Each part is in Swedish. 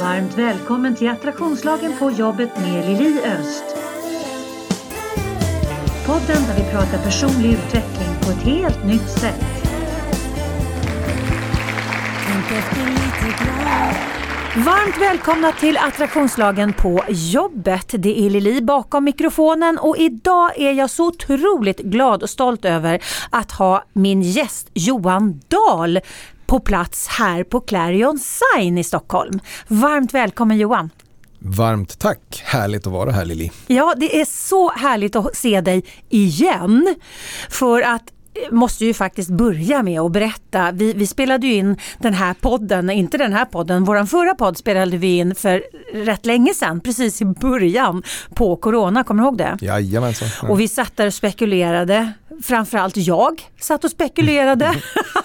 Varmt välkommen till Attraktionslagen på jobbet med Lili Öst. Podden där vi pratar personlig utveckling på ett helt nytt sätt. Varmt välkomna till Attraktionslagen på jobbet. Det är Lili bakom mikrofonen och idag är jag så otroligt glad och stolt över att ha min gäst Johan Dahl på plats här på Clarion Sign i Stockholm. Varmt välkommen Johan! Varmt tack! Härligt att vara här Lili. Ja, det är så härligt att se dig igen. För att måste ju faktiskt börja med att berätta. Vi, vi spelade ju in den här podden, inte den här podden, vår förra podd spelade vi in för rätt länge sedan, precis i början på Corona, kommer du ihåg det? Jajamensan. Ja. Och vi satt där och spekulerade, framförallt jag satt och spekulerade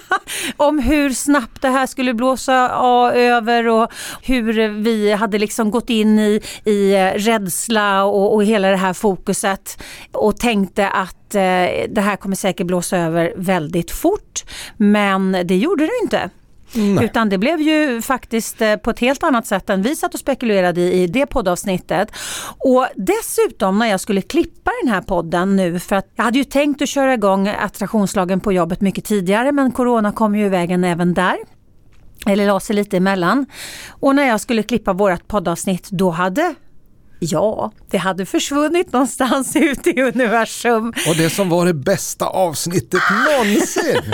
om hur snabbt det här skulle blåsa över och hur vi hade liksom gått in i, i rädsla och, och hela det här fokuset och tänkte att eh, det här kommer säkert blåsa över väldigt fort. Men det gjorde det inte. Nej. Utan det blev ju faktiskt eh, på ett helt annat sätt än vi satt och spekulerade i, i det poddavsnittet. Och dessutom när jag skulle klippa den här podden nu för att jag hade ju tänkt att köra igång attraktionslagen på jobbet mycket tidigare men corona kom ju i vägen även där eller la sig lite emellan. Och när jag skulle klippa vårt poddavsnitt då hade Ja, det hade försvunnit någonstans ute i universum. Och det som var det bästa avsnittet någonsin.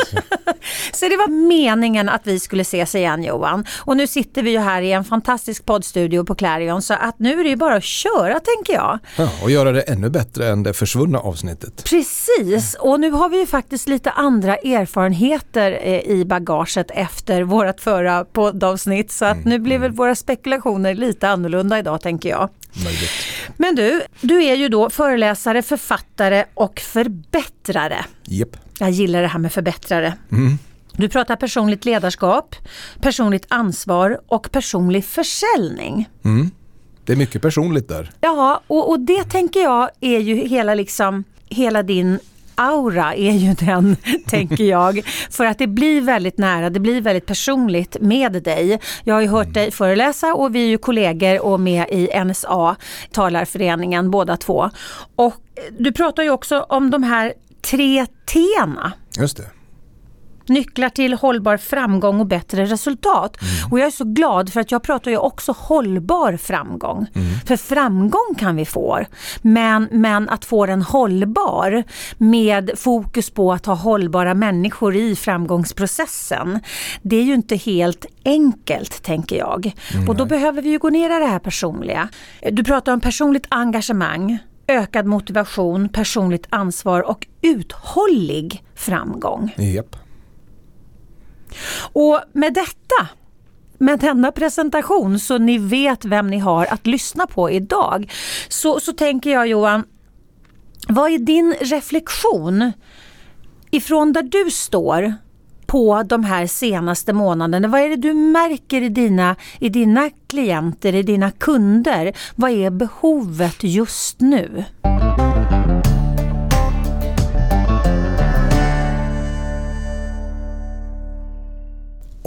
så det var meningen att vi skulle ses igen Johan. Och nu sitter vi ju här i en fantastisk poddstudio på Clarion så att nu är det ju bara att köra tänker jag. Ja, och göra det ännu bättre än det försvunna avsnittet. Precis, och nu har vi ju faktiskt lite andra erfarenheter eh, i bagaget efter vårt förra poddavsnitt så att mm. nu blir väl våra spekulationer lite annorlunda idag tänker jag möjligt. Men du, du är ju då föreläsare, författare och förbättrare. Yep. Jag gillar det här med förbättrare. Mm. Du pratar personligt ledarskap, personligt ansvar och personlig försäljning. Mm. Det är mycket personligt där. Ja, och, och det tänker jag är ju hela, liksom, hela din aura är ju den, tänker jag. För att det blir väldigt nära, det blir väldigt personligt med dig. Jag har ju hört dig föreläsa och vi är ju kollegor och med i NSA, Talarföreningen båda två. Och du pratar ju också om de här tre T'na. Just det nycklar till hållbar framgång och bättre resultat. Mm. Och jag är så glad för att jag pratar ju också hållbar framgång. Mm. För framgång kan vi få, men, men att få den hållbar med fokus på att ha hållbara människor i framgångsprocessen. Det är ju inte helt enkelt tänker jag. Mm. Och då behöver vi ju gå ner i det här personliga. Du pratar om personligt engagemang ökad motivation, personligt ansvar och uthållig framgång. Yep. Och med detta med denna presentation så ni vet vem ni har att lyssna på idag. Så, så tänker jag Johan, vad är din reflektion ifrån där du står på de här senaste månaderna? Vad är det du märker i dina, i dina klienter, i dina kunder? Vad är behovet just nu?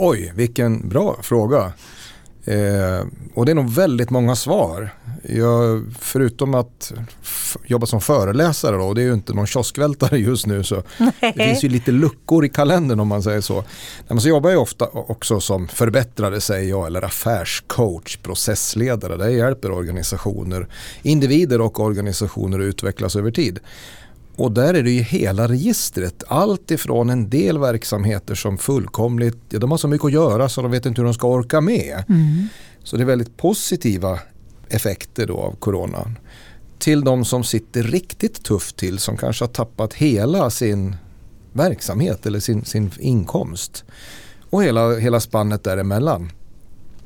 Oj, vilken bra fråga. Eh, och det är nog väldigt många svar. Jag, förutom att jobba som föreläsare då, och det är ju inte någon kioskvältare just nu så det finns ju lite luckor i kalendern om man säger så. Men så jobbar jag ofta också som förbättrare säger jag eller affärscoach, processledare där jag hjälper organisationer, individer och organisationer att utvecklas över tid. Och där är det ju hela registret. Allt ifrån en del verksamheter som fullkomligt, ja, de har så mycket att göra så de vet inte hur de ska orka med. Mm. Så det är väldigt positiva effekter då av coronan. Till de som sitter riktigt tufft till som kanske har tappat hela sin verksamhet eller sin, sin inkomst. Och hela, hela spannet däremellan.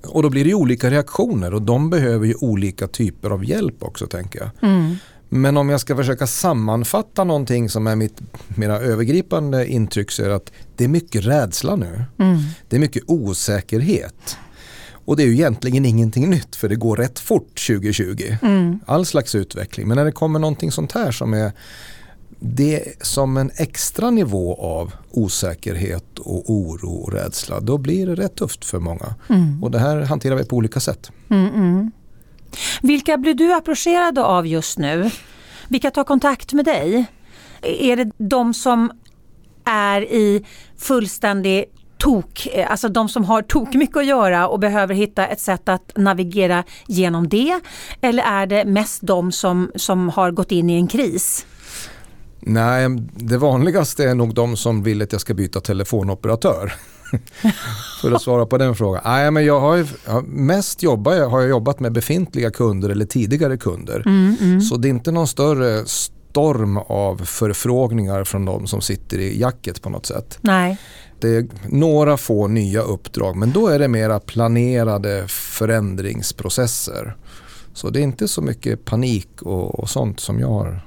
Och då blir det olika reaktioner och de behöver ju olika typer av hjälp också tänker jag. Mm. Men om jag ska försöka sammanfatta någonting som är mitt mera övergripande intryck så är det att det är mycket rädsla nu. Mm. Det är mycket osäkerhet. Och det är ju egentligen ingenting nytt för det går rätt fort 2020. Mm. All slags utveckling. Men när det kommer någonting sånt här som är det som en extra nivå av osäkerhet och oro och rädsla. Då blir det rätt tufft för många. Mm. Och det här hanterar vi på olika sätt. Mm, mm. Vilka blir du approcherad av just nu? Vilka tar kontakt med dig? Är det de som är i fullständig tok, eh, alltså de som har tok mycket att göra och behöver hitta ett sätt att navigera genom det? Eller är det mest de som, som har gått in i en kris? Nej, det vanligaste är nog de som vill att jag ska byta telefonoperatör. För att svara på den frågan. Nej, men jag har ju, mest jobbar, har jag jobbat med befintliga kunder eller tidigare kunder. Mm, mm. Så det är inte någon större storm av förfrågningar från de som sitter i jacket på något sätt. Nej. Det är några få nya uppdrag men då är det mera planerade förändringsprocesser. Så det är inte så mycket panik och, och sånt som jag har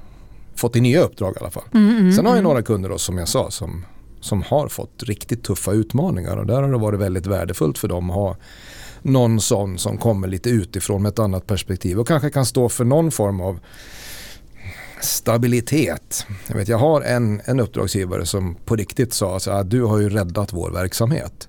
fått i nya uppdrag i alla fall. Mm, mm, Sen har jag mm. några kunder då, som jag sa som, som har fått riktigt tuffa utmaningar och där har det varit väldigt värdefullt för dem att ha någon sån som kommer lite utifrån med ett annat perspektiv och kanske kan stå för någon form av stabilitet. Jag, vet, jag har en, en uppdragsgivare som på riktigt sa att du har ju räddat vår verksamhet.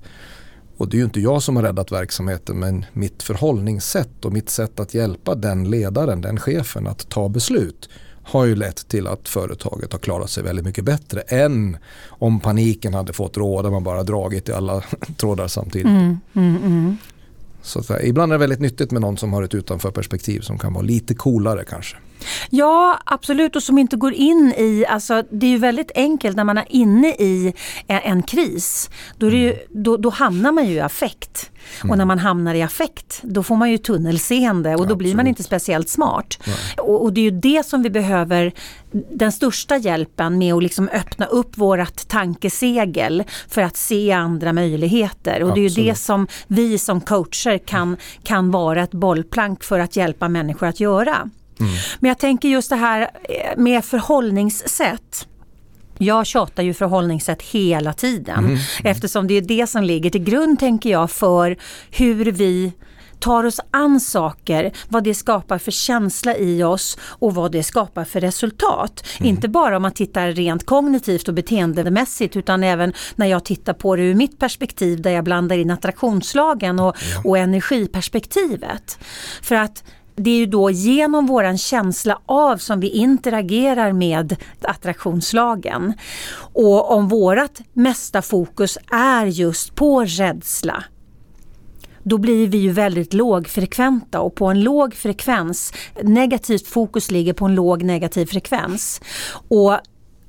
Och det är ju inte jag som har räddat verksamheten men mitt förhållningssätt och mitt sätt att hjälpa den ledaren, den chefen att ta beslut har ju lett till att företaget har klarat sig väldigt mycket bättre än om paniken hade fått råda man bara dragit i alla trådar samtidigt. Mm, mm, mm. Så att, ibland är det väldigt nyttigt med någon som har ett utanförperspektiv som kan vara lite coolare kanske. Ja absolut och som inte går in i, alltså det är ju väldigt enkelt när man är inne i en, kris. Då, ju, då, då, hamnar man ju i affekt. Mm. Och när man hamnar i affekt då får man ju tunnelseende och då blir man inte speciellt smart. Och, och, det är ju det som vi behöver den största hjälpen med att liksom öppna upp vårat tankesegel för att se andra möjligheter. Och absolut. det är ju det som vi som coacher kan, kan vara ett bollplank för att hjälpa människor att göra. Mm. Men jag tänker just det här eh, med förhållningssätt. Jag tjatar ju förhållningssätt hela tiden mm. eftersom det är det som ligger till grund tänker jag för hur vi tar oss an saker, vad det skapar för känsla i oss och vad det skapar för resultat. Mm. Inte bara om man tittar rent kognitivt och beteendemässigt utan även när jag tittar på det ur mitt perspektiv där jag blandar in attraktionslagen och, ja. och energiperspektivet. För att det är ju då genom våran känsla av som vi interagerar med attraktionslagen. Och om vårat mesta fokus är just på rädsla då blir vi ju väldigt lågfrekventa och på en låg frekvens, negativt fokus ligger på en låg negativ frekvens. Och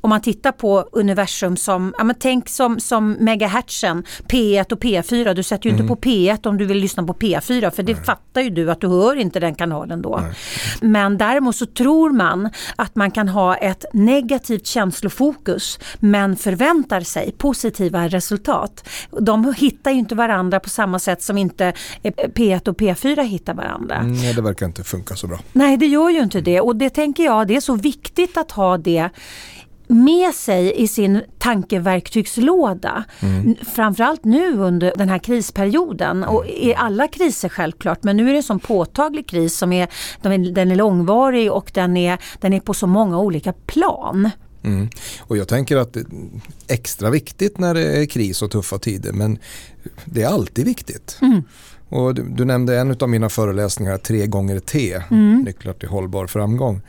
om man tittar på universum som, ja men tänk som, som megahertzen, P1 och P4. Du sätter ju mm. inte på P1 om du vill lyssna på P4 för det Nej. fattar ju du att du hör inte den kanalen då. Nej. Men däremot så tror man att man kan ha ett negativt känslofokus men förväntar sig positiva resultat. De hittar ju inte varandra på samma sätt som inte P1 och P4 hittar varandra. Mm, nej, det verkar inte funka så bra. Nej, det gör ju inte det och det tänker jag, det är så viktigt att ha det med sig i sin tankeverktygslåda. Mm. Framförallt nu under den här krisperioden och i alla kriser självklart men nu är det en sån påtaglig kris som är, den är långvarig och den är, den är på så många olika plan. Mm. Och jag tänker att det är extra viktigt när det är kris och tuffa tider men det är alltid viktigt. Mm. Och du, du, nämnde en av mina föreläsningar, tre gånger T, mm. nycklar till hållbar framgång.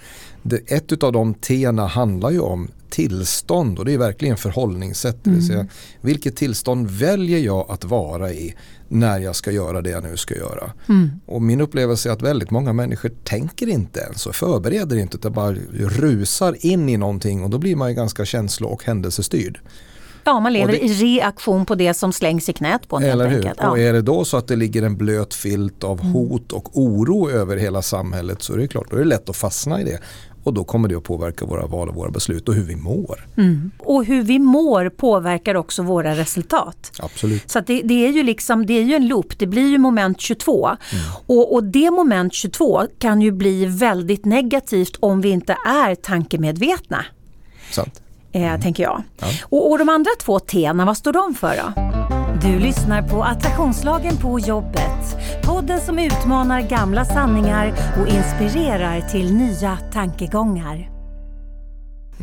Det, ett av de T handlar ju om tillstånd och det är verkligen förhållningssätt. Det vill mm. säga, vilket tillstånd väljer jag att vara i när jag ska göra det jag nu ska göra. Mm. Och min upplevelse är att väldigt många människor tänker inte ens och förbereder inte utan bara rusar in i någonting och då blir man ju ganska känslo och händelsestyrd. Ja, man lever det, i reaktion på det som slängs i knät på en Eller hur? Ja. Och är det då så att det ligger en blöt filt av mm. hot och oro över hela samhället så är det klart, då är det lätt att fastna i det. Och då kommer det att påverka våra val och våra beslut och hur vi mår. Mm. Och hur vi mår påverkar också våra resultat. Absolut. Så det, det, är ju liksom, det är ju en loop, det blir ju moment 22. Mm. Och, och det moment 22 kan ju bli väldigt negativt om vi inte är tankemedvetna. Sant. Eh, mm. Tänker jag. Ja. Och, och de andra två T, vad står de för då? Du lyssnar på Attraktionslagen på jobbet. Podden som utmanar gamla sanningar och inspirerar till nya tankegångar.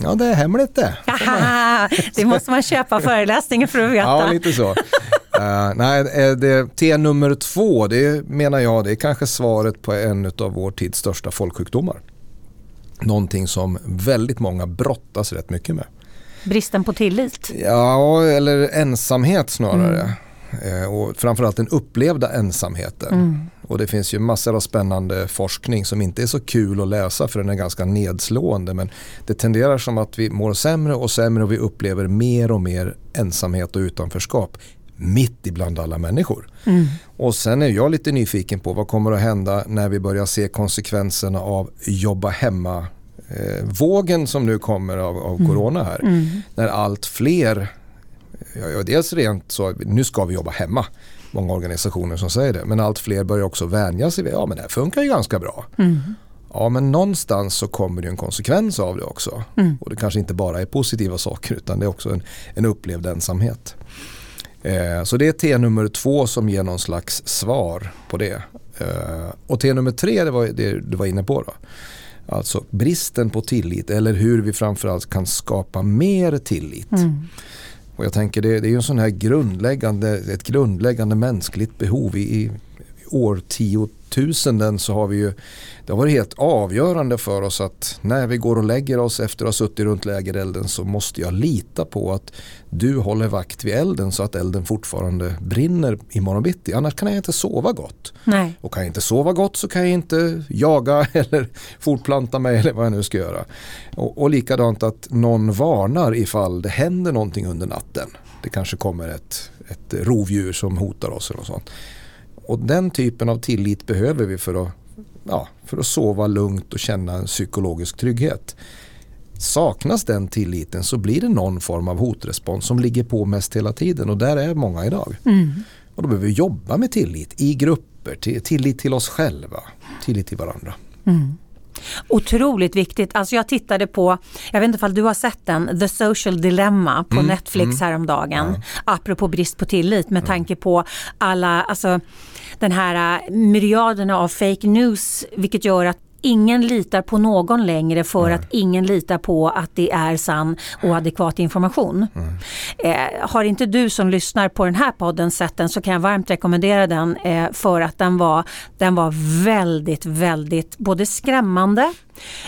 Ja, det är hemligt det. det måste man köpa föreläsningen för att veta. Ja, lite så. uh, nej, eh, det, T nummer två, det menar jag, det är kanske svaret på en av vår tids största folksjukdomar. Någonting som väldigt många brottas rätt mycket med. Bristen på tillit? Ja, eller ensamhet snarare. Mm. Eh, och framförallt den upplevda ensamheten. Mm. Och det finns ju massor av spännande forskning som inte är så kul att läsa för den är ganska nedslående. Men det tenderar som att vi mår sämre och sämre och vi upplever mer och mer ensamhet och utanförskap mitt ibland alla människor. Mm. Och sen är jag lite nyfiken på vad kommer att hända när vi börjar se konsekvenserna av jobba hemma eh, vågen som nu kommer av, av mm. corona här. Mm. När allt fler ja, dels rent så, nu ska vi jobba hemma. Många organisationer som säger det. Men allt fler börjar också vänja sig vid, ja men det här funkar ju ganska bra. Mm. Ja men någonstans så kommer det en konsekvens av det också. Mm. Och det kanske inte bara är positiva saker utan det är också en, en upplevd ensamhet. Eh, så det är T nummer två som ger någon slags svar på det. Eh, och T nummer tre, det var det du var inne på då. Alltså bristen på tillit eller hur vi framförallt kan skapa mer tillit. Mm. Och jag tänker det, det är ju en sån här grundläggande, ett grundläggande mänskligt behov. I, i årtiotusenden så har vi ju, det har varit helt avgörande för oss att när vi går och lägger oss efter att ha suttit runt lägerelden så måste jag lita på att du håller vakt vid elden så att elden fortfarande brinner imorgon bitti. Annars kan jag inte sova gott. Nej. Och kan jag inte sova gott så kan jag inte jaga eller fortplanta mig eller vad jag nu ska göra. Och, och likadant att någon varnar ifall det händer någonting under natten. Det kanske kommer ett, ett rovdjur som hotar oss eller något sånt. Och den typen av tillit behöver vi för att, ja, för att sova lugnt och känna en psykologisk trygghet. Saknas den tilliten så blir det någon form av hotrespons som ligger på mest hela tiden och där är många idag. Mm. Och då behöver vi jobba med tillit i grupper, tillit till oss själva, tillit till varandra. Mm. Otroligt viktigt. Alltså jag tittade på, jag vet inte om du har sett den, The Social Dilemma på mm, Netflix mm. häromdagen. Ja. Apropå brist på tillit med tanke på alla, alltså den här äh, myriaderna av fake news vilket gör att ingen litar på någon längre för Nej. att ingen litar på att det är sann och adekvat information. Eh, har inte du som lyssnar på den här podden sett den så kan jag varmt rekommendera den eh, för att den var, den var väldigt, väldigt både skrämmande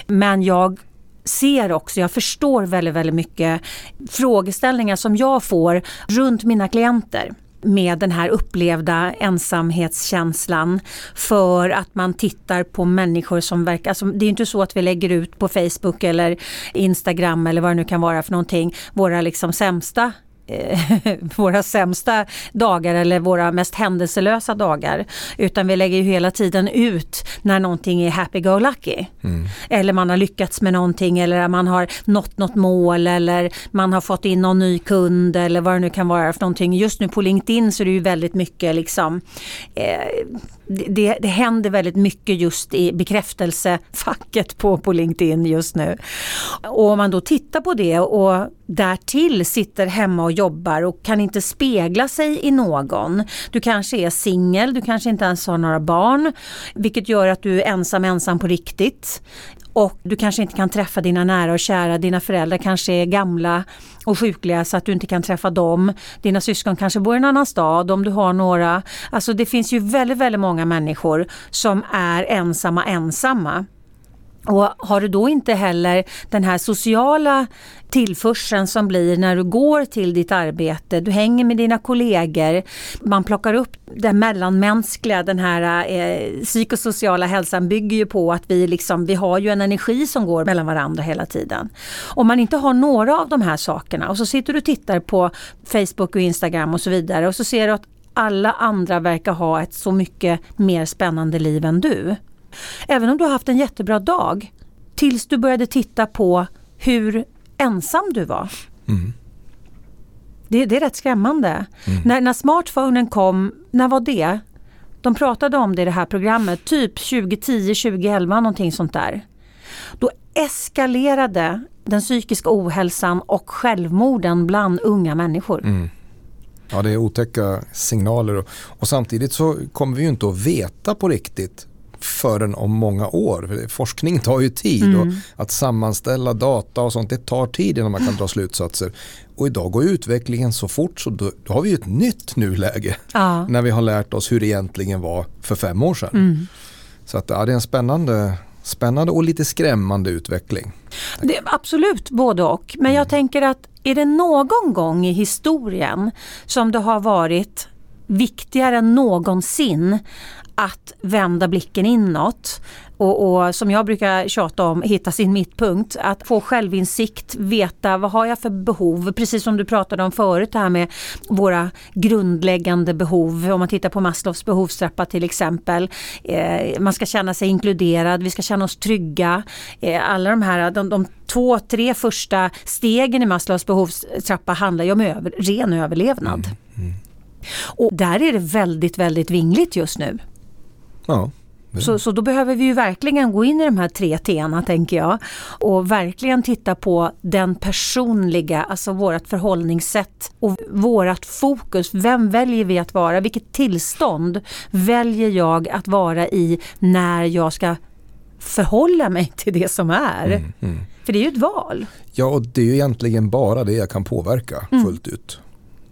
men jag ser också, jag förstår väldigt, väldigt mycket frågeställningar som jag får runt mina klienter med den här upplevda ensamhetskänslan för att man tittar på människor som verkar, alltså det är inte så att vi lägger ut på Facebook eller Instagram eller vad det nu kan vara för någonting, våra liksom sämsta våra sämsta dagar eller våra mest händelselösa dagar. Utan vi lägger ju hela tiden ut när någonting är happy-go-lucky. Mm. Eller man har lyckats med någonting eller man har nått något mål eller man har fått in någon ny kund eller vad det nu kan vara för någonting. Just nu på LinkedIn så är det ju väldigt mycket liksom eh, det, det händer väldigt mycket just i bekräftelsefacket på, på LinkedIn just nu. Och om man då tittar på det och därtill sitter hemma och jobbar och kan inte spegla sig i någon. Du kanske är singel, du kanske inte ens har några barn, vilket gör att du är ensam ensam på riktigt och du kanske inte kan träffa dina nära och kära. Dina föräldrar kanske är gamla och sjukliga så att du inte kan träffa dem. Dina syskon kanske bor i en annan stad om du har några. Alltså det finns ju väldigt, väldigt många människor som är ensamma ensamma. Och har du då inte heller den här sociala tillförseln som blir när du går till ditt arbete, du hänger med dina kollegor, man plockar upp det mellanmänskliga, den här eh, psykosociala hälsan bygger ju på att vi, liksom, vi har ju en energi som går mellan varandra hela tiden. Om man inte har några av de här sakerna och så sitter du och tittar på Facebook och Instagram och så vidare och så ser du att alla andra verkar ha ett så mycket mer spännande liv än du. Även om du har haft en jättebra dag tills du började titta på hur ensam du var. Mm. Det, det, är rätt skrämmande. Mm. När, när smartphonen kom, när var det? De pratade om det i det här programmet, typ 2010, 2011 någonting sånt där. Då eskalerade den psykiska ohälsan och självmorden bland unga människor. Mm. Ja, det är otäcka signaler och, och, samtidigt så kommer vi ju inte att veta på riktigt förrän om många år. För forskning tar ju tid Mm. och att sammanställa data och sånt det tar tid innan man kan dra slutsatser. Och idag går utvecklingen så fort så då, då har vi ju ett nytt nuläge Ja. när vi har lärt oss hur det egentligen var för fem år sedan. Mm. Så att, ja, det är en spännande, spännande och lite skrämmande utveckling. Det, absolut både och. Men jag tänker att är det någon gång i historien som det har varit viktigare än någonsin att vända blicken inåt och, och som jag brukar tjata om, hitta sin mittpunkt. Att få självinsikt, veta vad har jag för behov? Precis som du pratade om förut det här med våra grundläggande behov. Om man tittar på Maslows behovstrappa till exempel. Eh, man ska känna sig inkluderad, vi ska känna oss trygga. Eh, alla de här, de, de två, tre första stegen i Maslows behovstrappa handlar ju om över, ren överlevnad. Och där är det väldigt, väldigt vingligt just nu. Ja, Så, så då behöver vi ju verkligen gå in i de här tre T'na tänker jag. Och verkligen titta på den personliga, alltså vårt förhållningssätt och vårt fokus. Vem väljer vi att vara? Vilket tillstånd väljer jag att vara i när jag ska förhålla mig till det som är? Mm, mm. För det är ju ett val. Ja, och det är ju egentligen bara det jag kan påverka Mm. fullt ut.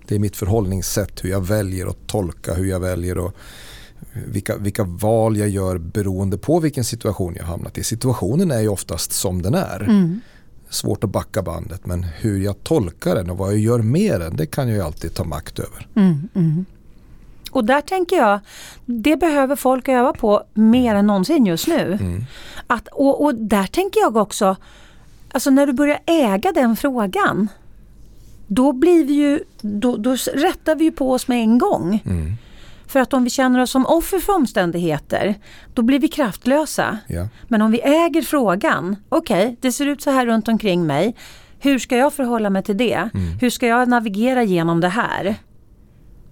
Det är mitt förhållningssätt, hur jag väljer att tolka, hur jag väljer att vilka, vilka val jag gör beroende på vilken situation jag hamnat i. Situationen är ju oftast som den är. Mm. Svårt att backa bandet men hur jag tolkar den och vad jag gör med den det kan jag ju alltid ta makt över. Mm, mm. Och där tänker jag, det behöver folk öva på mer än någonsin just nu. Mm. Att, och, och där tänker jag också, alltså när du börjar äga den frågan, då, blir vi ju, då, då rättar vi ju på oss med en gång. Mm. För att om vi känner oss som offer för omständigheter, då blir vi kraftlösa. Ja. Men om vi äger frågan, okej, det ser ut så här runt omkring mig. Hur ska jag förhålla mig till det? Mm. Hur ska jag navigera genom det här?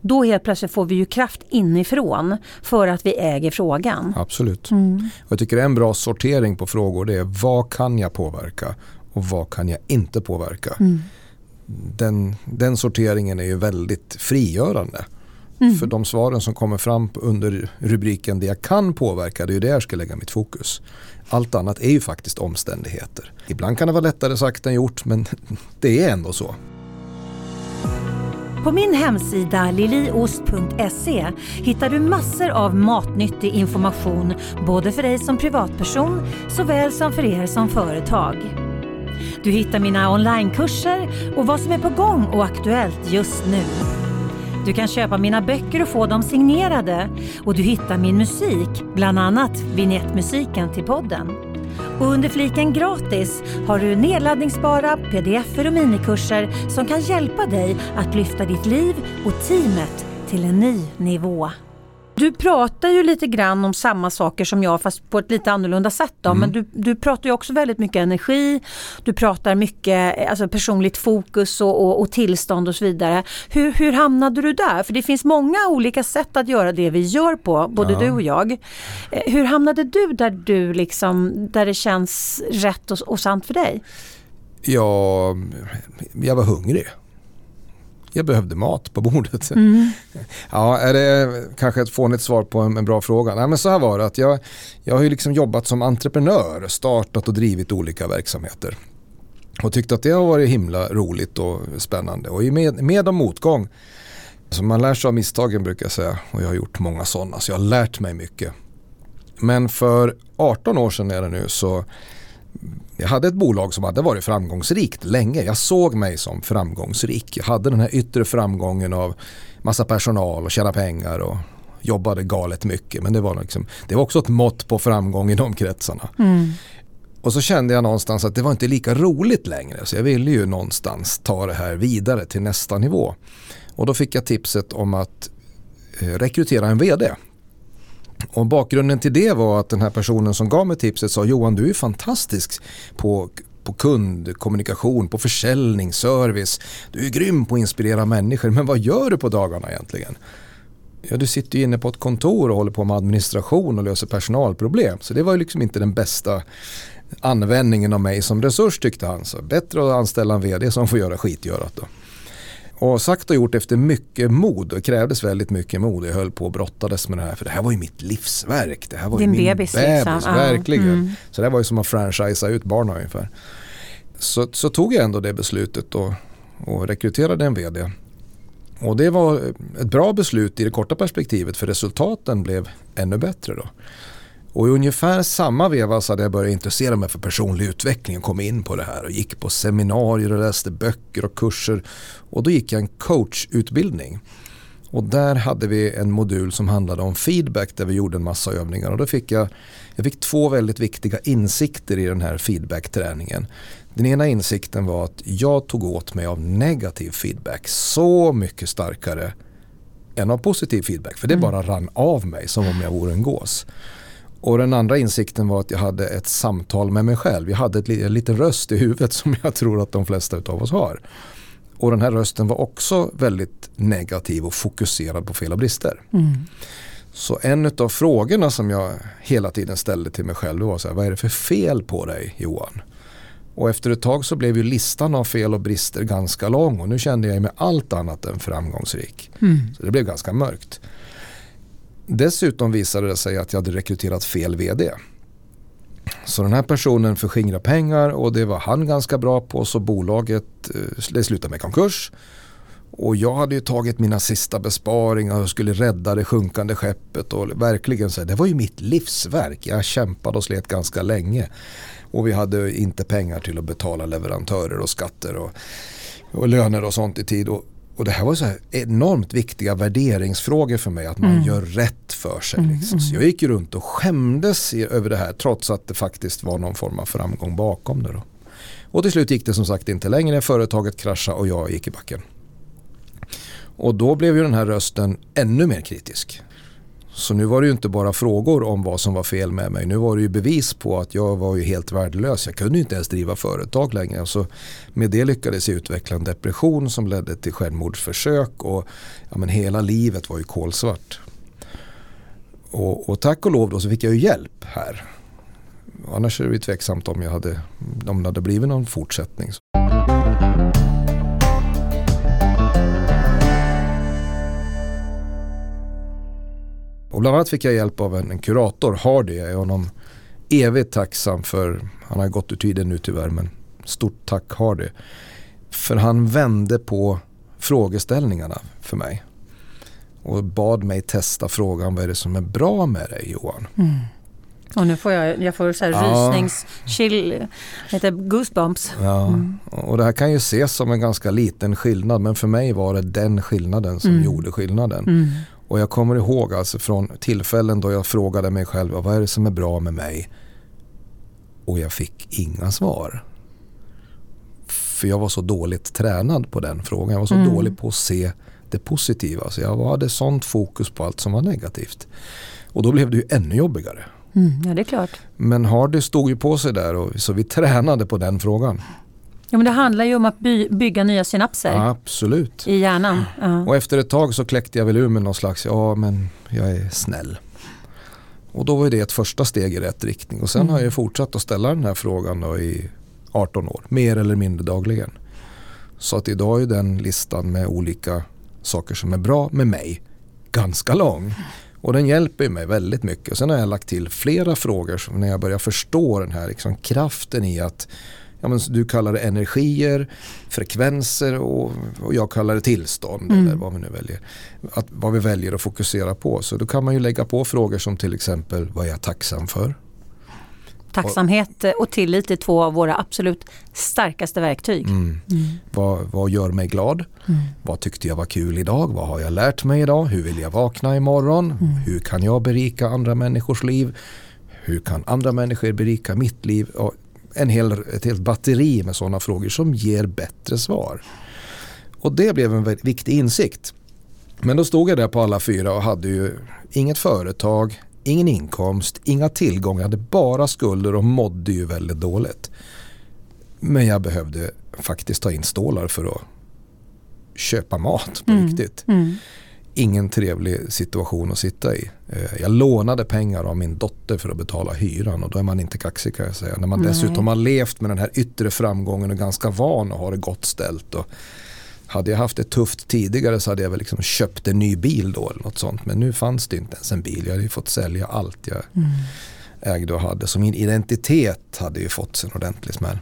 Då helt plötsligt får vi ju kraft inifrån för att vi äger frågan. Absolut. Mm. Och jag tycker en bra sortering på frågor det är vad kan jag påverka och vad kan jag inte påverka. Mm. Den, den sorteringen är ju väldigt frigörande. Mm. För de svaren som kommer fram under rubriken det jag kan påverka, det är ju där jag ska lägga mitt fokus. Allt annat är ju faktiskt omständigheter. Ibland kan det vara lättare sagt än gjort men det är ändå så. På min hemsida liliost.se hittar du massor av matnyttig information både för dig som privatperson såväl som för er som företag. Du hittar mina onlinekurser och vad som är på gång och aktuellt just nu. Du kan köpa mina böcker och få dem signerade och du hittar min musik, bland annat vignettmusiken till podden. Och under fliken gratis har du nedladdningsbara pdf och minikurser som kan hjälpa dig att lyfta ditt liv och teamet till en ny nivå. Du pratar ju lite grann om samma saker som jag fast på ett lite annorlunda sätt. Då. Men du, du pratar ju också väldigt mycket energi, du pratar mycket alltså personligt fokus och, och, och tillstånd och så vidare. Hur, hur hamnade du där? För det finns många olika sätt att göra det vi gör på, både Ja. du och jag. Eh, Hur hamnade du där du liksom, där det känns rätt och, och sant för dig? Jag, jag var hungrig. Jag behövde mat på bordet. Mm. Ja, är det kanske ett fånigt svar på en, en bra fråga? Nej, men så här var det att jag, jag har ju liksom jobbat som entreprenör, startat och drivit olika verksamheter. Och tyckte att det har varit himla roligt och spännande. Och med, med och motgång, så man lär sig av misstagen brukar jag säga. Och jag har gjort många sådana, så jag har lärt mig mycket. Men för 18 år sedan är det nu så jag hade ett bolag som hade varit framgångsrikt länge. Jag såg mig som framgångsrik. Jag hade den här yttre framgången av massa personal och tjäna pengar och jobbade galet mycket. Men det var, liksom, det var också ett mått på framgång i de kretsarna. Mm. Och så kände jag någonstans att det var inte lika roligt längre. Så jag ville ju någonstans ta det här vidare till nästa nivå. Och då fick jag tipset om att eh, rekrytera en vd. Och bakgrunden till det var att den här personen som gav mig tipset sa Johan du är fantastisk på, på kundkommunikation, på försäljning, service. Du är grym på att inspirera människor men vad gör du på dagarna egentligen? Ja, du sitter ju inne på ett kontor och håller på med administration och löser personalproblem. Så det var ju liksom inte den bästa användningen av mig som resurs tyckte han. Så bättre att anställa en vd som får göra skitgörat då. Och sagt och gjort efter mycket mod. Det krävdes väldigt mycket mod. Jag höll på och brottades med det här. För det här var ju mitt livsverk. Det här var Din ju min bebis, bebis. liksom. Verkligen. Mm. Så det var ju som att franchisea ut barnen ungefär. Så, så tog jag ändå det beslutet och, och rekryterade en vd. Och det var ett bra beslut i det korta perspektivet för resultaten blev ännu bättre då. Och i ungefär samma veva så hade jag börjat intressera mig för personlig utveckling och kom in på det här och gick på seminarier och läste böcker och kurser. Och då gick jag en coachutbildning. Och där hade vi en modul som handlade om feedback där vi gjorde en massa övningar. Och då fick jag, jag fick två väldigt viktiga insikter i den här feedbackträningen. Den ena insikten var att jag tog åt mig av negativ feedback så mycket starkare än av positiv feedback. För det bara rann av mig som om jag vore en gås. Och den andra insikten var att jag hade ett samtal med mig själv. Jag hade ett, en liten röst i huvudet som jag tror att de flesta av oss har. Och den här rösten var också väldigt negativ och fokuserad på fel och brister. Mm. Så en av frågorna som jag hela tiden ställde till mig själv var så här, vad är det för fel på dig Johan? Och efter ett tag så blev ju listan av fel och brister ganska lång och nu kände jag mig allt annat än framgångsrik. Mm. Så det blev ganska mörkt. Dessutom visade det sig att jag hade rekryterat fel vd. Så den här personen förskingrade pengar och det var han ganska bra på så bolaget eh, det slutade med konkurs. Och jag hade ju tagit mina sista besparingar och skulle rädda det sjunkande skeppet och verkligen så här, det var ju mitt livsverk. Jag kämpade och slet ganska länge. Och vi hade inte pengar till att betala leverantörer och skatter och, och löner och sånt i tid. Och, och det här var så här enormt viktiga värderingsfrågor för mig, att man Mm. gör rätt för sig. Mm, Liksom. Så jag gick runt och skämdes i, över det här trots att det faktiskt var någon form av framgång bakom det. Då. Och till slut gick det som sagt inte längre, företaget kraschade och jag gick i backen. Och då blev ju den här rösten ännu mer kritisk. Så nu var det ju inte bara frågor om vad som var fel med mig. Nu var det ju bevis på att jag var ju helt värdelös. Jag kunde ju inte ens driva företag längre. Så med det lyckades jag utveckla en depression som ledde till självmordsförsök. Och ja, men hela livet var ju kolsvart. Och, och tack och lov då så fick jag ju hjälp här. Annars är det ju tveksamt om, jag hade, om det hade blivit någon fortsättning. Och bland annat fick jag hjälp av en, en kurator, Hardy. Jag är honom evigt tacksam för, han har gått ur tiden nu tyvärr, men stort tack Hardy. För han vände på frågeställningarna för mig. Och bad mig testa frågan, vad är det som är bra med dig Johan? Mm. Och nu får jag, jag får så här Ja. rysnings, chill, heter goosebumps. Ja, Mm. och det här kan ju ses som en ganska liten skillnad men för mig var det den skillnaden som Mm. gjorde skillnaden. Mm. Och jag kommer ihåg alltså från tillfällen då jag frågade mig själv vad är det som är bra med mig? Och jag fick inga svar. För jag var så dåligt tränad på den frågan. Jag var så Mm. dålig på att se det positiva. Så jag hade sånt fokus på allt som var negativt. Och då blev det ju ännu jobbigare. Mm. Ja, det är klart. Men Hardy stod ju på sig där och, så vi tränade på den frågan. Ja, men det handlar ju om att by, bygga nya synapser Absolut. i hjärnan. Ja. Och efter ett tag så kläckte jag väl ur med någon slags, ja men jag är snäll. Och då var det ett första steg i rätt riktning. Och sen Mm. har jag fortsatt att ställa den här frågan i 18 år, mer eller mindre dagligen. Så att idag är den listan med olika saker som är bra med mig ganska lång. Och den hjälper mig väldigt mycket. Och sen har jag lagt till flera frågor när jag börjar förstå den här liksom kraften i att ja, men du kallar det energier, frekvenser och, och jag kallar det tillstånd Mm. eller vad vi nu väljer. Att, vad vi väljer att fokusera på. Så då kan man ju lägga på frågor som till exempel vad är jag tacksam för? Tacksamhet och tillit är två av våra absolut starkaste verktyg. Mm. Mm. Vad, vad gör mig glad? Mm. Vad tyckte jag var kul idag? Vad har jag lärt mig idag? Hur vill jag vakna imorgon? Mm. Hur kan jag berika andra människors liv? Hur kan andra människor berika mitt liv? Och en hel, ett helt batteri med sådana frågor som ger bättre svar. Och det blev en viktig insikt. Men då stod jag där på alla fyra och hade ju inget företag, ingen inkomst, inga tillgångar, jag hade bara skulder och mådde ju väldigt dåligt. Men jag behövde faktiskt ta in stålar för att köpa mat på Mm. riktigt. Mm. Ingen trevlig situation att sitta i. Eh, Jag lånade pengar av min dotter för att betala hyran och då är man inte kaxig kan jag säga. När man Nej. dessutom har levt med den här yttre framgången och ganska van att ha det gott ställt. Och hade jag haft det tufft tidigare så hade jag väl liksom köpt en ny bil då eller något sånt. Men nu fanns det inte ens en bil. Jag hade ju fått sälja allt jag mm. ägde och hade. Så min identitet hade ju fått sig en ordentlig smäll.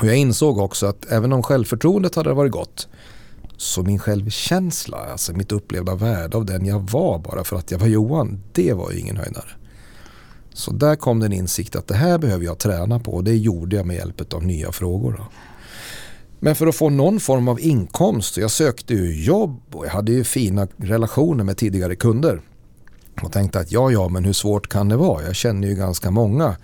Och jag insåg också att även om självförtroendet hade varit gott så min självkänsla, alltså mitt upplevda värde av den jag var bara för att jag var Johan, det var ju ingen höjdare. Så där kom den insikt att det här behöver jag träna på och det gjorde jag med hjälp av nya frågor. Då. Men för att få någon form av inkomst, jag sökte ju jobb och jag hade ju fina relationer med tidigare kunder. Och tänkte att ja, ja, men hur svårt kan det vara? Jag känner ju ganska många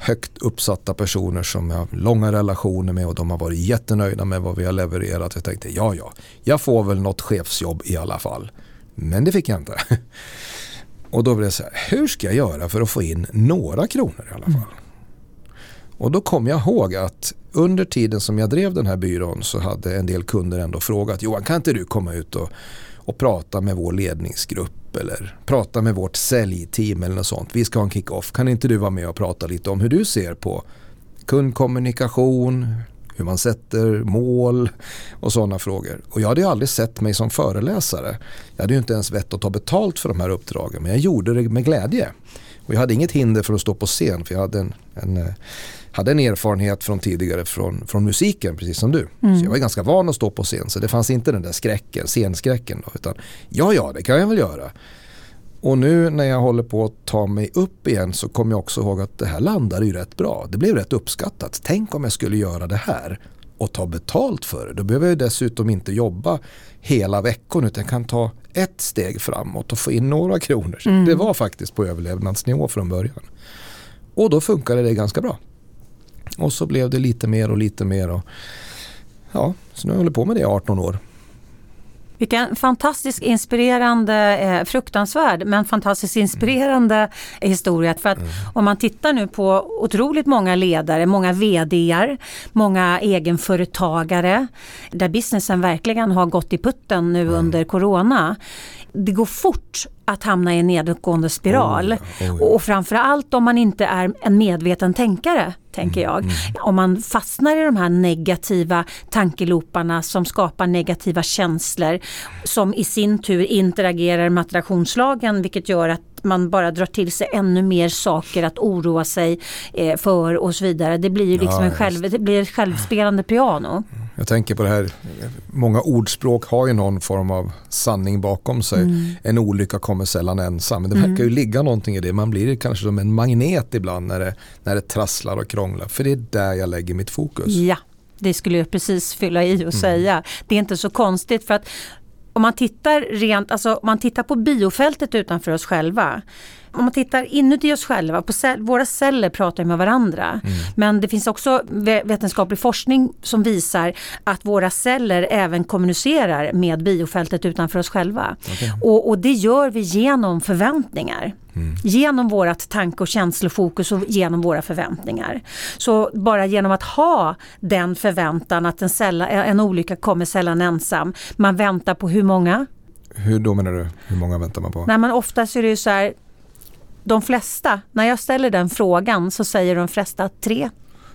högt uppsatta personer som jag har långa relationer med och de har varit jättenöjda med vad vi har levererat. Jag tänkte ja, ja, jag får väl något chefsjobb i alla fall. Men det fick jag inte. Och då blev det så här, hur ska jag göra för att få in några kronor i alla fall? Mm. Och då kom jag ihåg att under tiden som jag drev den här byrån så hade en del kunder ändå frågat Johan kan inte du komma ut och, och prata med vår ledningsgrupp eller prata med vårt säljteam eller något sånt. Vi ska ha en kick-off. Kan inte du vara med och prata lite om hur du ser på kundkommunikation, hur man sätter mål och sådana frågor. Och jag hade ju aldrig sett mig som föreläsare. Jag hade ju inte ens vett att ta betalt för de här uppdragen men jag gjorde det med glädje. Och jag hade inget hinder för att stå på scen för jag hade en, en eh, hade en erfarenhet från tidigare från, från musiken precis som du. Mm. Så jag var ganska van att stå på scen så det fanns inte den där skräcken, scenskräcken. Då, utan ja, ja, det kan jag väl göra. Och nu när jag håller på att ta mig upp igen så kommer jag också ihåg att det här landade ju rätt bra. Det blev rätt uppskattat. Tänk om jag skulle göra det här och ta betalt för det. Då behöver jag dessutom inte jobba hela veckan utan kan ta ett steg framåt och få in några kronor. Mm. Det var faktiskt på överlevnadsnivå från början. Och då funkade det ganska bra. Och så blev det lite mer och lite mer. Och, ja, så nu har jag hållit på med det i 18 år. Vilken fantastiskt inspirerande, eh, fruktansvärd men fantastiskt inspirerande historia. För att mm. om man tittar nu på otroligt många ledare, många VDR, många egenföretagare där businessen verkligen har gått i putten nu mm. under Corona. Det går fort att hamna i en nedåtgående spiral. Oh, oh, Och framförallt om man inte är en medveten tänkare, tänker jag. Mm, mm. Om man fastnar i de här negativa tankeloparna som skapar negativa känslor som i sin tur interagerar med attraktionslagen vilket gör att man bara drar till sig ännu mer saker att oroa sig eh, för och så vidare. Det blir ju liksom ja, en själv, det blir ett självspelande piano. Jag tänker på det här, många ordspråk har ju någon form av sanning bakom sig. Mm. En olycka kommer sällan ensam. Men det verkar ju mm. ligga någonting i det. Man blir kanske som en magnet ibland när det, när det trasslar och krånglar. För det är där jag lägger mitt fokus. Ja, det skulle jag precis fylla i och mm. säga. Det är inte så konstigt för att om man tittar rent, alltså om man tittar på biofältet utanför oss själva om man tittar inuti oss själva, på cell, våra celler pratar med varandra. Mm. Men det finns också vetenskaplig forskning som visar att våra celler även kommunicerar med biofältet utanför oss själva. Okay. Och, och, det gör vi genom förväntningar. Mm. Genom vårt tanke och känslofokus och genom våra förväntningar. Så bara genom att ha den förväntan att en, sälla, en olycka kommer sällan ensam. Man väntar på hur många? Hur då menar du? Hur många väntar man på? Nej, men oftast är det ju så här de flesta, när jag ställer den frågan så säger de flesta tre.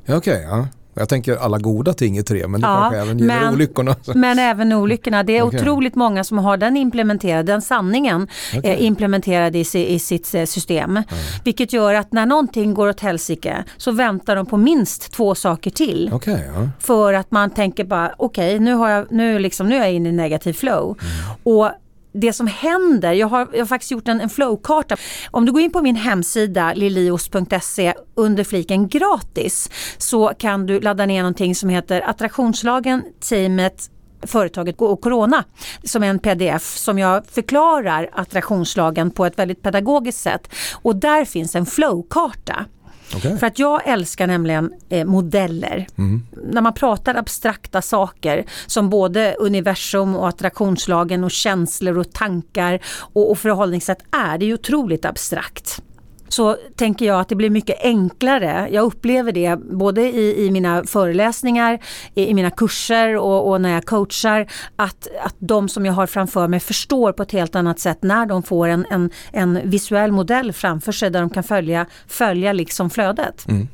Ja, Okej, okay, ja. Jag tänker alla goda ting är tre men det ja, kanske även gäller men, olyckorna. Men även olyckorna. Det är okay. otroligt många som har den implementerad, den sanningen okay. eh, implementerad i, i sitt eh, system. Mm. Vilket gör att när någonting går åt helsike så väntar de på minst två saker till. Okay, ja. För att man tänker bara okej nu, nu, liksom, nu är jag inne i negativ flow. Mm. Och det som händer, jag har, jag har faktiskt gjort en, en flowkarta. Om du går in på min hemsida lilios.se under fliken gratis så kan du ladda ner någonting som heter attraktionslagen, teamet, företaget och Corona som är en pdf som jag förklarar attraktionslagen på ett väldigt pedagogiskt sätt. Och där finns en flowkarta. Okay. För att jag älskar nämligen eh, modeller. Mm. När man pratar abstrakta saker som både universum och attraktionslagen och känslor och tankar och, och förhållningssätt är, det är otroligt abstrakt så tänker jag att det blir mycket enklare. Jag upplever det både i, i mina föreläsningar, i, i mina kurser och, och, när jag coachar att, att de som jag har framför mig förstår på ett helt annat sätt när de får en, en, en visuell modell framför sig där de kan följa, följa liksom flödet. Mm.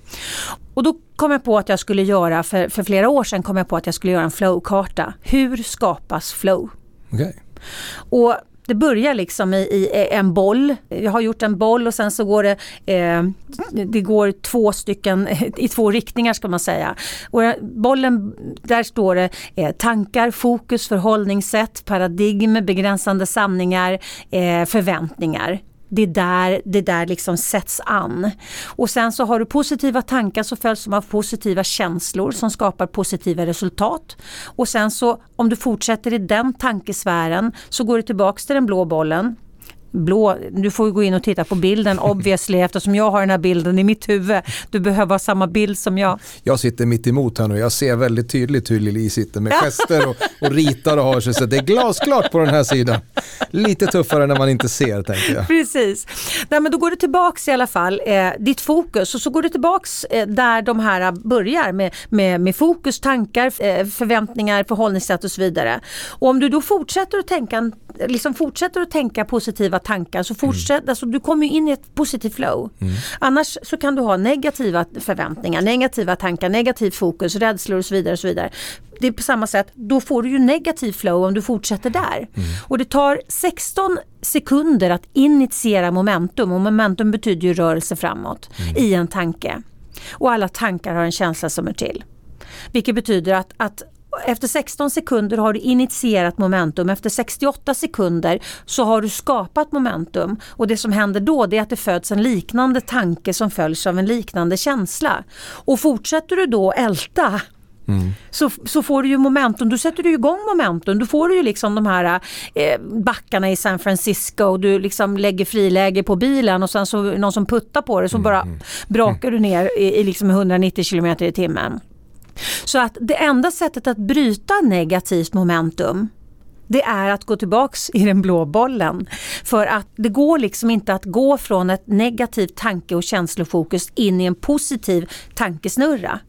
Och då kom jag på att jag skulle göra, för, för flera år sedan kom jag på att jag skulle göra en flowkarta. Hur skapas flow? Okay. Och det börjar liksom i, i, eh, en boll. Jag har gjort en boll och sen så går det, eh, det går två stycken i två riktningar ska man säga. Och bollen, där står det eh, tankar, fokus, förhållningssätt, paradigm, begränsande sanningar, eh, förväntningar det är där det där liksom sätts an. Och sen så har du positiva tankar så följs de av positiva känslor som skapar positiva resultat. Och sen så om du fortsätter i den tankesfären så går du tillbaks till den blå bollen blå, du får gå in och titta på bilden obviously eftersom jag har den här bilden i mitt huvud. Du behöver ha samma bild som jag. Jag sitter mitt emot här nu, jag ser väldigt tydligt hur Lili sitter med gester och, och ritar och har sig så det är glasklart på den här sidan. Lite tuffare när man inte ser tänker jag. Precis. Nej, men då går du tillbaks i alla fall, eh, ditt fokus och så går du tillbaks eh, där de här börjar med, med, med fokus, tankar, eh, förväntningar, förhållningssätt och så vidare. Och om du då fortsätter att tänka, liksom fortsätter att tänka positiva tankar så fortsätt, mm. alltså, du kommer in i ett positivt flow. Mm. Annars så kan du ha negativa förväntningar, negativa tankar, negativt fokus, rädslor och så vidare. Och så vidare. Det är på samma sätt, då får du ju negativ flow om du fortsätter där. Mm. Och det tar 16 sekunder att initiera momentum och momentum betyder ju rörelse framåt mm. i en tanke. Och alla tankar har en känsla som är till. Vilket betyder att, att efter 16 sekunder har du initierat momentum. Efter 68 sekunder så har du skapat momentum. Och det som händer då det är att det föds en liknande tanke som följs av en liknande känsla. Och fortsätter du då älta Mm. Så, så får du ju momentum, då sätter du igång momentum. Då får du ju liksom de här eh, backarna i San Francisco, du liksom lägger friläge på bilen och sen så någon som puttar på det så bara mm. brakar du ner i, i liksom 190 km i timmen. Så att det enda sättet att bryta negativt momentum det är att gå tillbaks i den blå bollen. För att det går liksom inte att gå från ett negativt tanke och känslofokus in i en positiv tankesnurra.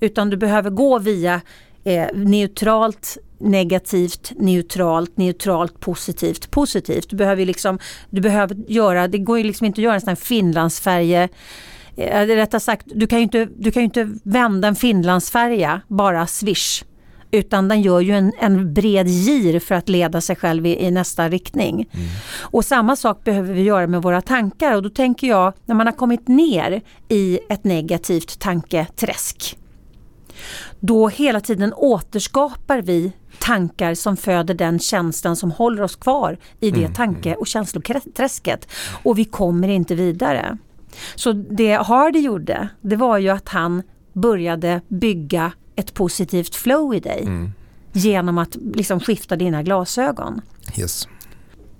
Utan du behöver gå via eh, neutralt negativt, neutralt, neutralt, positivt, positivt. Du behöver liksom, du behöver göra, det går ju liksom inte att göra en sån här Finlandsfärge eh, rättare sagt, du kan ju inte, du kan inte vända en Finlandsfärja bara swish. Utan den gör ju en, en bred gir för att leda sig själv i, i nästa riktning. Mm. Och samma sak behöver vi göra med våra tankar och då tänker jag när man har kommit ner i ett negativt tanketräsk. Då hela tiden återskapar vi tankar som föder den känslan som håller oss kvar i det mm. tanke och känsloträsket. Och vi kommer inte vidare. Så det Hardy gjorde, det var ju att han började bygga ett positivt flow i dig. Mm. Genom att liksom skifta dina glasögon. Yes.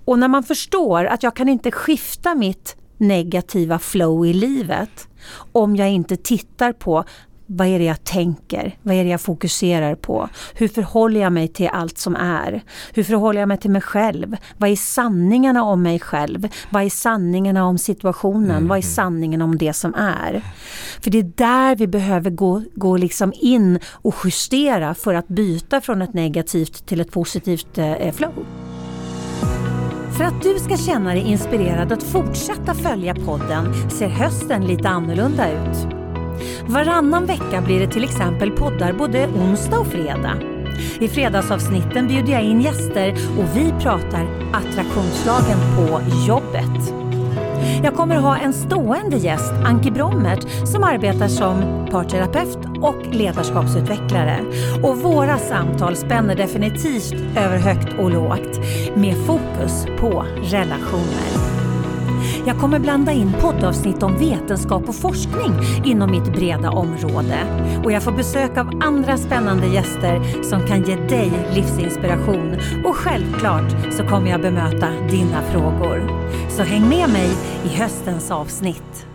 Och när man förstår att jag kan inte skifta mitt negativa flow i livet om jag inte tittar på vad är det jag tänker? Vad är det jag fokuserar på? Hur förhåller jag mig till allt som är? Hur förhåller jag mig till mig själv? Vad är sanningarna om mig själv? Vad är sanningarna om situationen? Mm. Vad är sanningen om det som är? För det är där vi behöver gå, gå liksom in och justera för att byta från ett negativt till ett positivt eh, flow. För att du ska känna dig inspirerad att fortsätta följa podden ser hösten lite annorlunda ut. Varannan vecka blir det till exempel poddar både onsdag och fredag. I fredagsavsnitten bjuder jag in gäster och vi pratar attraktionslagen på jobbet. Jag kommer ha en stående gäst, Anki Brommert, som arbetar som parterapeut och ledarskapsutvecklare. Och våra samtal spänner definitivt över högt och lågt med fokus på relationer. Jag kommer blanda in poddavsnitt om vetenskap och forskning inom mitt breda område. Och jag får besök av andra spännande gäster som kan ge dig livsinspiration. Och självklart så kommer jag bemöta dina frågor. Så häng med mig i höstens avsnitt.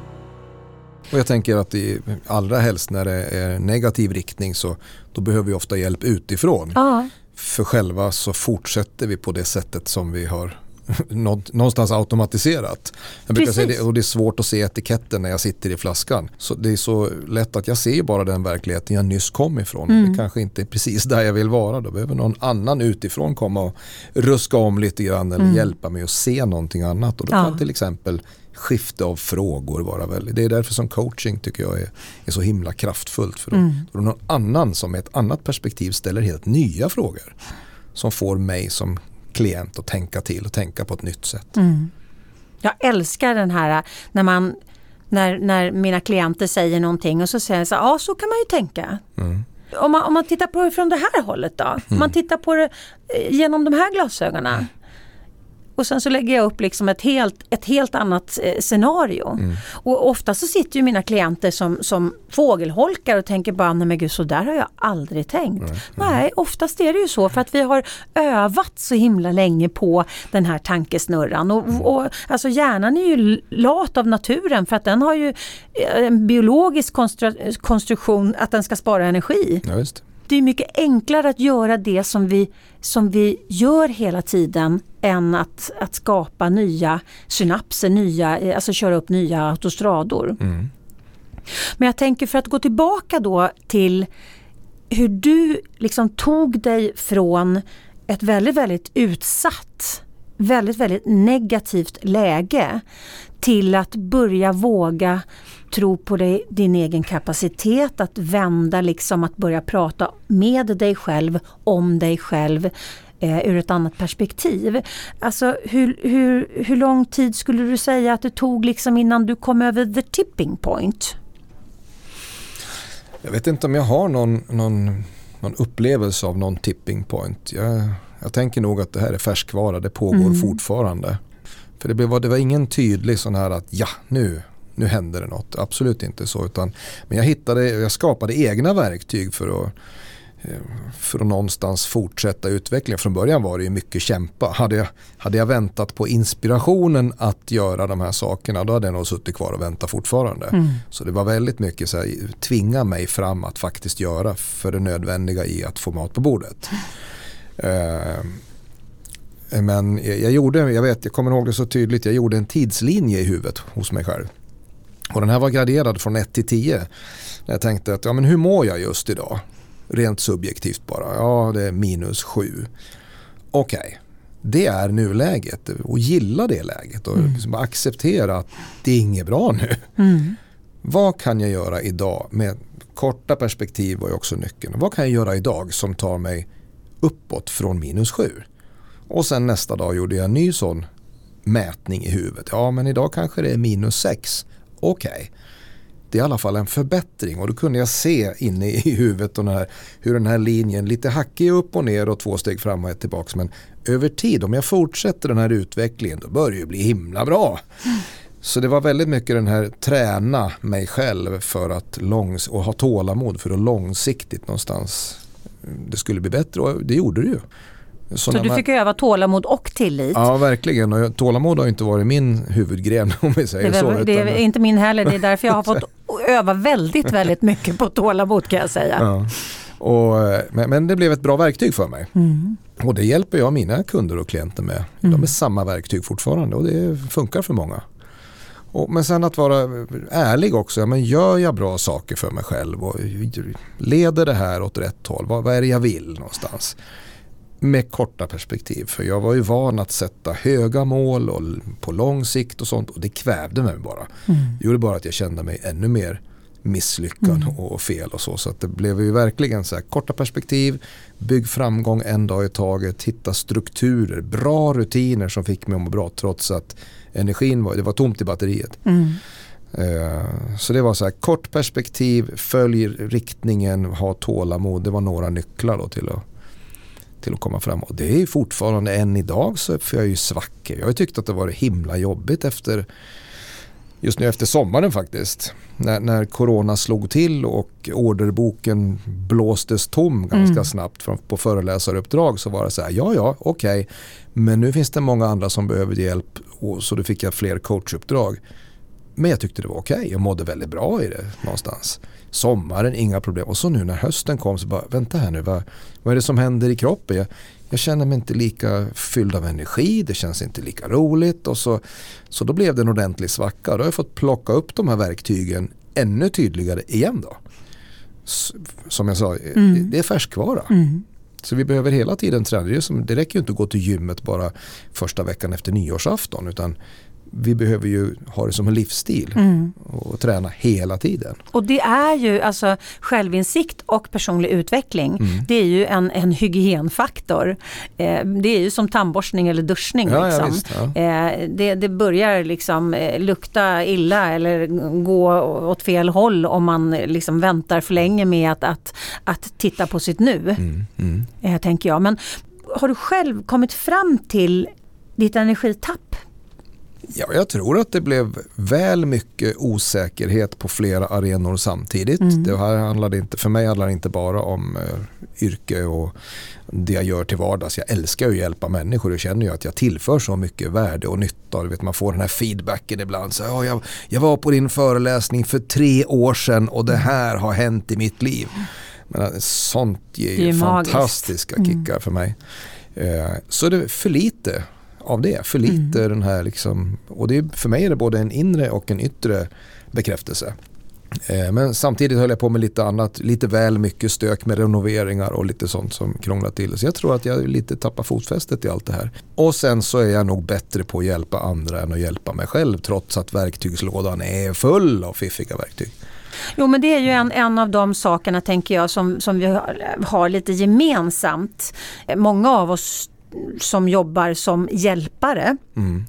Och jag tänker att i, allra helst när det är negativ riktning så då behöver vi ofta hjälp utifrån. Ja. För själva så fortsätter vi på det sättet som vi har någonstans automatiserat. Jag brukar säga det, och det är svårt att se etiketten när jag sitter i flaskan. Så det är så lätt att jag ser bara den verkligheten jag nyss kom ifrån. Mm. Det kanske inte är precis där jag vill vara. Då behöver någon annan utifrån komma och ruska om lite grann eller mm. hjälpa mig att se någonting annat. Och då kan till exempel skifte av frågor vara väldigt. Det är därför som coaching tycker jag är, är så himla kraftfullt. För då, mm. då är det någon annan som med ett annat perspektiv ställer helt nya frågor. Som får mig som klient att tänka till och tänka på ett nytt sätt. Mm. Jag älskar den här när man när, när mina klienter säger någonting och så säger jag så ja så kan man ju tänka. Mm. Om, man, om man tittar på det från det här hållet då? Mm. Om man tittar på det eh, genom de här glasögonen. Och sen så lägger jag upp liksom ett, helt, ett helt annat eh, scenario. Mm. Och ofta så sitter ju mina klienter som, som fågelholkar och tänker bara, nej men gud så där har jag aldrig tänkt. Mm. Nej, oftast är det ju så för att vi har övat så himla länge på den här tankesnurran. Och, mm. och, alltså hjärnan är ju lat av naturen för att den har ju eh, en biologisk konstru konstruktion att den ska spara energi. Ja, det är mycket enklare att göra det som vi, som vi gör hela tiden än att, att skapa nya synapser, nya, alltså köra upp nya autostrador. Mm. Men jag tänker för att gå tillbaka då till hur du liksom tog dig från ett väldigt, väldigt utsatt, väldigt, väldigt negativt läge till att börja våga tro på dig, din egen kapacitet, att vända liksom, att börja prata med dig själv, om dig själv eh, ur ett annat perspektiv. Alltså hur, hur, hur lång tid skulle du säga att det tog liksom innan du kom över the tipping point? Jag vet inte om jag har någon, någon, någon upplevelse av någon tipping point. Jag, jag tänker nog att det här är färskvara, det pågår mm. fortfarande. För det var, det var ingen tydlig sån här att ja, nu, nu händer det något. Absolut inte så. Utan, men jag, hittade, jag skapade egna verktyg för att för att någonstans fortsätta utvecklingen. Från början var det ju mycket kämpa. Hade jag, hade jag väntat på inspirationen att göra de här sakerna då hade jag nog suttit kvar och väntat fortfarande. Mm. Så det var väldigt mycket så här, tvinga mig fram att faktiskt göra för det nödvändiga i att få mat på bordet. Uh, men jag gjorde, jag vet, jag kommer ihåg det så tydligt, jag gjorde en tidslinje i huvudet hos mig själv. Och den här var graderad från 1 till 10. Jag tänkte att ja, men hur mår jag just idag? Rent subjektivt bara. Ja, det är minus 7. Okej, okay. det är nuläget och gilla det läget och mm. liksom acceptera att det är inget bra nu. Mm. Vad kan jag göra idag med korta perspektiv var ju också nyckeln. Vad kan jag göra idag som tar mig uppåt från minus 7? Och sen nästa dag gjorde jag en ny sån mätning i huvudet. Ja men idag kanske det är minus 6 okej. Okay. Det är i alla fall en förbättring och då kunde jag se inne i huvudet den här, hur den här linjen lite hackig upp och ner och två steg fram och ett tillbaka. Men över tid, om jag fortsätter den här utvecklingen då börjar det bli himla bra. Så det var väldigt mycket den här träna mig själv för att långs och ha tålamod för att långsiktigt någonstans mm, det skulle bli bättre och det gjorde det ju. Så, du fick öva tålamod och tillit? Ja, verkligen. Och tålamod har inte varit min huvudgren om vi säger det så. Det är inte min heller. Det är därför jag har fått öva väldigt, väldigt mycket på tålamod kan jag säga. Ja. Och, men, men, det blev ett bra verktyg för mig. Mm. Och det hjälper jag mina kunder och klienter med. Mm. De är samma verktyg fortfarande och det funkar för många. Och, men sen att vara ärlig också. Ja, men gör jag bra saker för mig själv och leder det här åt rätt håll? Vad, vad är det jag vill någonstans? Med korta perspektiv. För jag var ju van att sätta höga mål och på lång sikt och sånt och det kvävde mig bara. Mm. Det gjorde bara att jag kände mig ännu mer misslyckad mm. och fel och så. Så det blev ju verkligen så här korta perspektiv, bygg framgång en dag i taget, hitta strukturer, bra rutiner som fick mig att må bra trots att energin var, det var tomt i batteriet. Mm. Uh, så det var så här kort perspektiv, följ riktningen, ha tålamod. Det var några nycklar då till att till att komma fram. Och det är fortfarande än idag så får jag ju svackor. Jag har tyckt att det varit himla jobbigt efter just nu efter sommaren faktiskt. När, när corona slog till och orderboken blåstes tom ganska mm. snabbt från, på föreläsaruppdrag så var det så här, ja ja okej, okay. men nu finns det många andra som behöver hjälp och så då fick jag fler coachuppdrag. Men jag tyckte det var okej, okay. jag mådde väldigt bra i det någonstans. Sommaren, inga problem. Och så nu när hösten kom så bara, vänta här nu, vad, vad är det som händer i kroppen? Jag, jag känner mig inte lika fylld av energi, det känns inte lika roligt. Och så, så då blev det en ordentlig svacka. Då har jag fått plocka upp de här verktygen ännu tydligare igen då. Som jag sa, mm. det är färskvara. Mm. Så vi behöver hela tiden träna. Det, räcker ju inte att gå till gymmet bara första veckan efter nyårsafton. Utan vi behöver ju ha det som en livsstil mm. och träna hela tiden. Och det är ju alltså självinsikt och personlig utveckling. Mm. Det är ju en, en hygienfaktor. Eh, det är ju som tandborstning eller duschning. Ja, liksom. ja, visst, ja. Eh, det, det, börjar liksom eh, lukta illa eller gå åt fel håll om man liksom väntar för länge med att, att, att titta på sitt nu. Mm. mm. Eh, tänker jag. Men har du själv kommit fram till ditt energitapp Ja, jag tror att det blev väl mycket osäkerhet på flera arenor samtidigt. Mm. Det här handlade inte, för mig handlar det inte bara om eh, yrke och det jag gör till vardags. Jag älskar att hjälpa människor och känner ju att jag tillför så mycket värde och nytta. Du vet, man får den här feedbacken ibland. Så, ja, jag, jag var på din föreläsning för tre år sedan och det mm. här har hänt i mitt liv. Men eh, sånt ger ju fantastiska mm. kickar för mig. Eh, så det är för lite av det. För lite mm. den här liksom, och det, för mig är det både en inre och en yttre bekräftelse. Eh, men samtidigt höll jag på med lite annat, lite väl mycket stök med renoveringar och lite sånt som krånglar till. Så jag tror att jag lite tappar fotfästet i allt det här. Och sen så är jag nog bättre på att hjälpa andra än att hjälpa mig själv trots att verktygslådan är full av fiffiga verktyg. Jo men det är ju en, en av de sakerna tänker jag som, som vi har, har lite gemensamt. Många av oss som jobbar som hjälpare. Mm.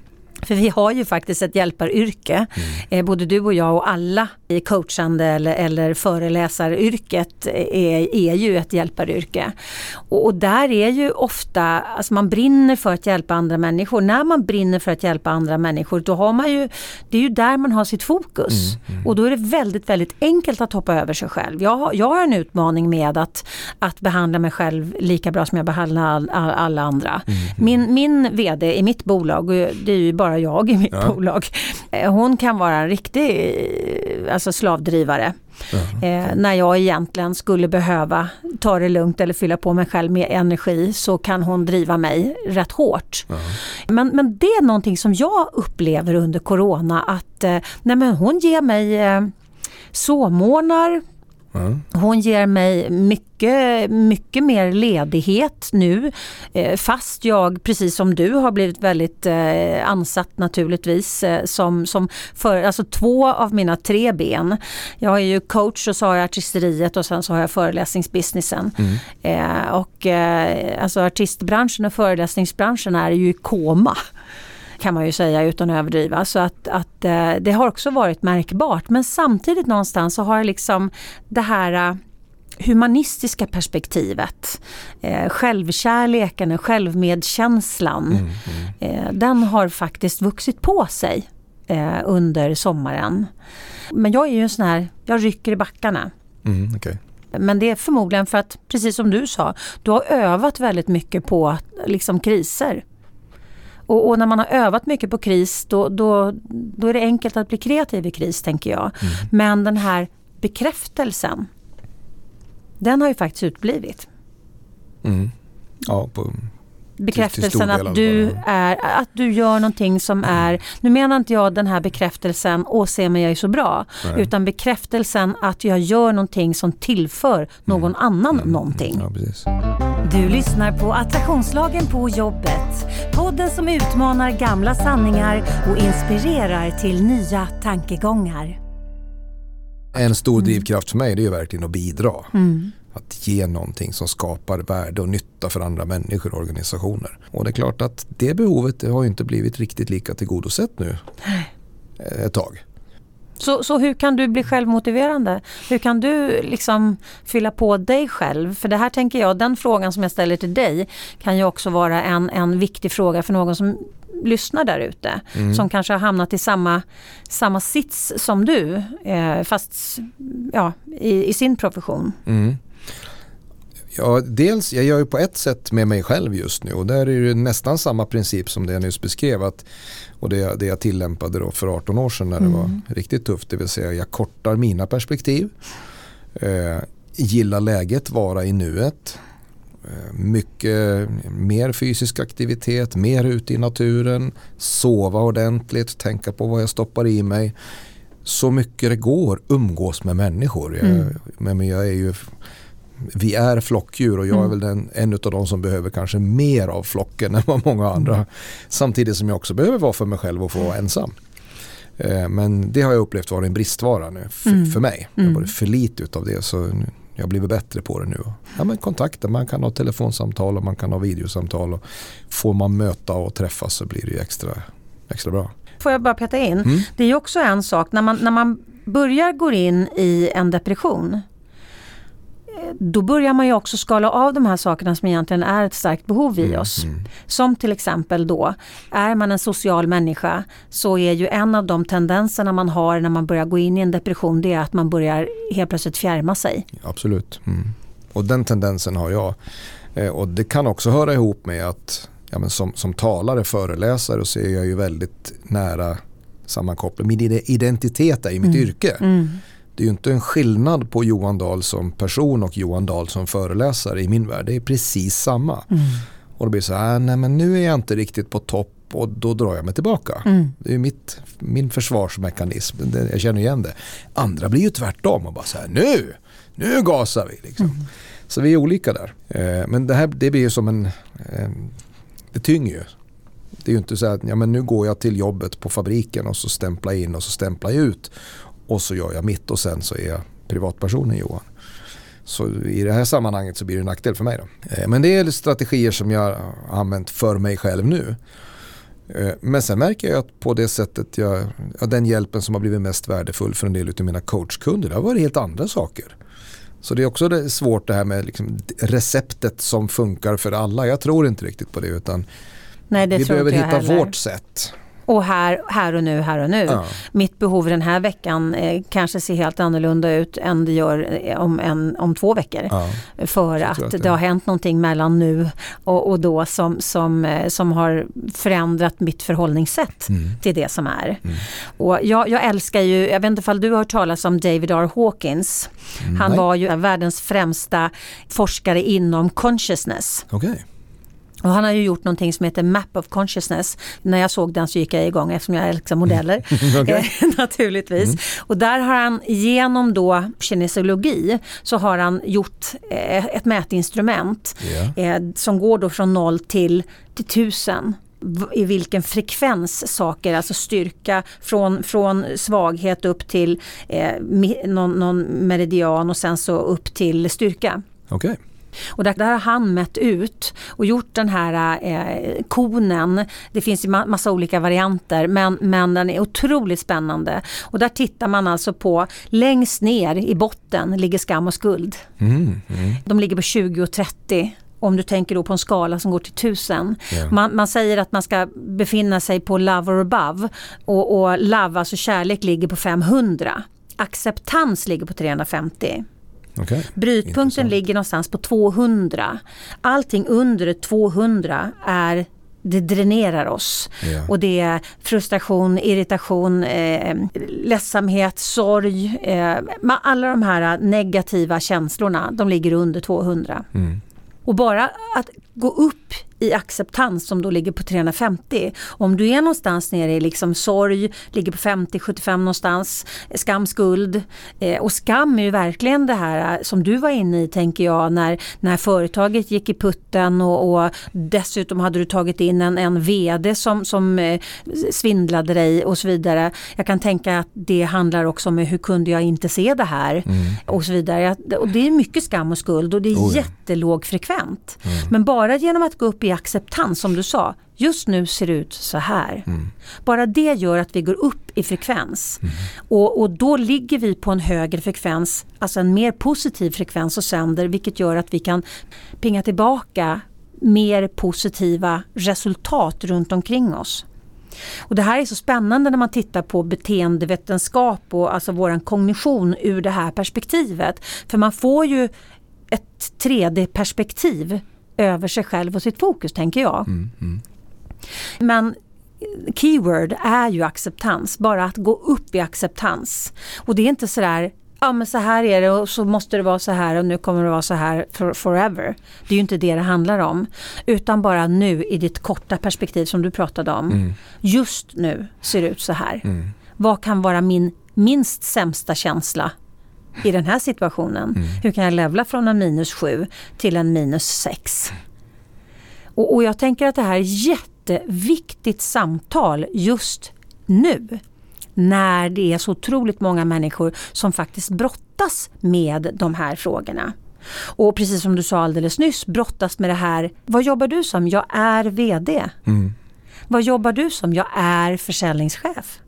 För vi har ju faktiskt ett hjälparyrke. Mm. Eh, både du och jag och alla i coachande eller, eller föreläsaryrket är, är ju ett hjälparyrke. Och, och, där är ju ofta, alltså man brinner för att hjälpa andra människor. När man brinner för att hjälpa andra människor då har man ju, det är ju där man har sitt fokus. Mm, mm. Och då är det väldigt, väldigt enkelt att hoppa över sig själv. Jag, har, jag har en utmaning med att, att behandla mig själv lika bra som jag behandlar all, all, alla andra. Mm, mm. Min, min VD i mitt bolag, det är ju bara bara jag i mitt ja. bolag. Eh, hon kan vara en riktig eh, alltså slavdrivare. Eh, när jag egentligen skulle behöva ta det lugnt eller fylla på mig själv med energi så kan hon driva mig rätt hårt. Ja. Men, men det är någonting som jag upplever under Corona att eh, nej men hon ger mig eh, sovmorgnar, Mm. Hon ger mig mycket, mycket mer ledighet nu eh, fast jag precis som du har blivit väldigt eh, ansatt naturligtvis eh, som, som för, alltså två av mina tre ben. Jag är ju coach och så har jag artisteriet och sen så har jag föreläsningsbusinessen. Mm. och alltså artistbranschen och föreläsningsbranschen är ju i koma kan man ju säga utan att överdriva. Så att, att eh, det har också varit märkbart. Men samtidigt någonstans så har liksom det här eh, humanistiska perspektivet, eh, självkärleken, självmedkänslan, mm, mm. Eh, den har faktiskt vuxit på sig eh, under sommaren. Men jag är ju en sån här, jag rycker i backarna. Mm, okay. Men det är förmodligen för att, precis som du sa, du har övat väldigt mycket på liksom kriser. Och, och, när man har övat mycket på kris då, då, då är det enkelt att bli kreativ i kris tänker jag. Mm. Men den här bekräftelsen den har ju faktiskt utblivit. Mm. Ja, på, bekräftelsen att du, är, att du gör någonting som mm. är, nu menar inte jag den här bekräftelsen, åh se mig jag är så bra, Nej. utan bekräftelsen att jag gör någonting som tillför någon mm. annan mm. någonting. Ja, du lyssnar på Attraktionslagen på jobbet. Podden som utmanar gamla sanningar och inspirerar till nya tankegångar. En stor drivkraft för mig det är verkligen att bidra. Mm. Att ge någonting som skapar värde och nytta för andra människor och organisationer. Och det är klart att det behovet har inte blivit riktigt lika tillgodosett nu ett tag. Så, så hur kan du bli självmotiverande? Hur kan du liksom fylla på dig själv? För det här tänker jag, den frågan som jag ställer till dig kan ju också vara en, en viktig fråga för någon som lyssnar där ute. Mm. Som kanske har hamnat i samma, samma sits som du, eh, fast ja, i, i sin profession. Mm. Ja, dels, jag gör ju på ett sätt med mig själv just nu och där är det nästan samma princip som det jag nyss beskrev. Att, och det, det jag tillämpade då för 18 år sedan när mm. det var riktigt tufft. Det vill säga jag kortar mina perspektiv. Eh, gillar läget, vara i nuet. Eh, mycket mer fysisk aktivitet, mer ute i naturen, sova ordentligt, tänka på vad jag stoppar i mig. Så mycket det går umgås med människor. Jag, mm. men jag är ju vi är flockdjur och jag är mm. väl den, en av de som behöver kanske mer av flocken än vad många andra. Mm. Samtidigt som jag också behöver vara för mig själv och få vara ensam. Eh, men det har jag upplevt vara en bristvara nu för, mm. för mig. Jag har varit för lite utav det så jag har blivit bättre på det nu. Ja, men kontakter, man kan ha telefonsamtal och man kan ha videosamtal. Och får man möta och träffas så blir det extra, extra bra. Får jag bara peta in? Mm. Det är ju också en sak när man, när man börjar gå in i en depression då börjar man ju också skala av de här sakerna som egentligen är ett starkt behov i mm, oss. Mm. Som till exempel då, är man en social människa så är ju en av de tendenserna man har när man börjar gå in i en depression det är att man börjar helt plötsligt fjärma sig. Absolut. Mm. Och den tendensen har jag. Eh, och det kan också höra ihop med att ja, men som, som talare, föreläsare så är jag ju väldigt nära sammankopplad. Min identitet är i mitt mm. yrke. Det är ju inte en skillnad på Johan Dahl som person och Johan Dahl som föreläsare i min värld. Det är precis samma. Mm. Och då blir det så här, nej men nu är jag inte riktigt på topp och då drar jag mig tillbaka. Mm. Det är mitt, min försvarsmekanism, jag känner igen det. Andra blir ju tvärtom och bara så här, nu, nu gasar vi. Liksom. Mm. Så vi är olika där. Eh, men det här det blir ju som en, det tynger ju. Det är ju inte så att ja, men nu går jag till jobbet på fabriken och så stämplar jag in och så stämplar jag ut och så gör jag mitt och sen så är jag privatpersonen Johan. Så i det här sammanhanget så blir det en nackdel för mig. Då. Eh, men det är strategier som jag har använt för mig själv nu. Eh, men sen märker jag att på det sättet jag, den hjälpen som har blivit mest värdefull för en del av mina coachkunder, det har varit helt andra saker. Så det är också svårt det här med liksom receptet som funkar för alla. Jag tror inte riktigt på det utan Nej, det vi behöver hitta heller. vårt sätt och här, här och nu, här och nu. Ja. Mitt behov den här veckan eh, kanske ser helt annorlunda ut än det gör eh, om, en, om två veckor. Ja. För att, att det... det har hänt någonting mellan nu och, och då som, som, eh, som har förändrat mitt förhållningssätt mm. till det som är. Mm. Och jag, jag, älskar ju, jag vet inte om du har hört talas om David R. Hawkins. Mm, Han var ju världens främsta forskare inom consciousness. Okay. Och han har ju gjort någonting som heter Map of Consciousness. När jag såg den så gick jag igång eftersom jag älskar modeller. okay. naturligtvis. Mm. Och där har han genom då kinesiologi så har han gjort eh, ett mätinstrument yeah. eh, som går då från noll till, till tusen i vilken frekvens saker, alltså styrka från, från svaghet upp till eh, någon, någon meridian och sen så upp till styrka. Okay. Och där, där, har han mätt ut och gjort den här eh, konen. Det finns ju massa olika varianter men, men den är otroligt spännande. Och där tittar man alltså på längst ner i botten ligger skam och skuld. Mm, mm. De ligger på 20 och 30 om du tänker då på en skala som går till 1000. Yeah. Man, man, säger att man ska befinna sig på love or above och, och love, alltså kärlek, ligger på 500. Acceptans ligger på 350. Okay. Brytpunkten Intressant. ligger någonstans på 200. Allting under 200 är det dränerar oss. Yeah. Och det är frustration, irritation, eh, ledsamhet, sorg. Eh, alla de här negativa känslorna, de ligger under 200. Mm. Och bara att gå upp i acceptans som då ligger på 350. Om du är någonstans nere i liksom sorg, ligger på 50-75 någonstans, skam, skuld. Eh, och skam är ju verkligen det här eh, som du var inne i tänker jag när, när företaget gick i putten och, och dessutom hade du tagit in en, en VD som, som eh, svindlade dig och så vidare. Jag kan tänka att det handlar också om hur kunde jag inte se det här mm. och så vidare. Och det är mycket skam och skuld och det är oh ja. jättelåg frekvent. Mm. Men bara genom att gå upp i acceptans som du sa. Just nu ser det ut så här. Mm. Bara det gör att vi går upp i frekvens. Mm. Och, och då ligger vi på en högre frekvens, alltså en mer positiv frekvens och sänder vilket gör att vi kan pinga tillbaka mer positiva resultat runt omkring oss. Och det här är så spännande när man tittar på beteendevetenskap och alltså våran kognition ur det här perspektivet. För man får ju ett 3D-perspektiv över sig själv och sitt fokus tänker jag. Mm, mm. Men keyword är ju acceptans, bara att gå upp i acceptans. Och det är inte sådär ja men så här är det och så måste det vara så här och nu kommer det vara så här for, forever. Det är ju inte det det handlar om. Utan bara nu i ditt korta perspektiv som du pratade om. Mm. Just nu ser det ut så här. Mm. Vad kan vara min minst sämsta känsla i den här situationen? Mm. Hur kan jag levla från en minus 7 till en minus 6? Och, och jag tänker att det här är jätteviktigt samtal just nu när det är så otroligt många människor som faktiskt brottas med de här frågorna. Och precis som du sa alldeles nyss, brottas med det här. Vad jobbar du som? Jag är VD. Mm. Vad jobbar du som? Jag är försäljningschef.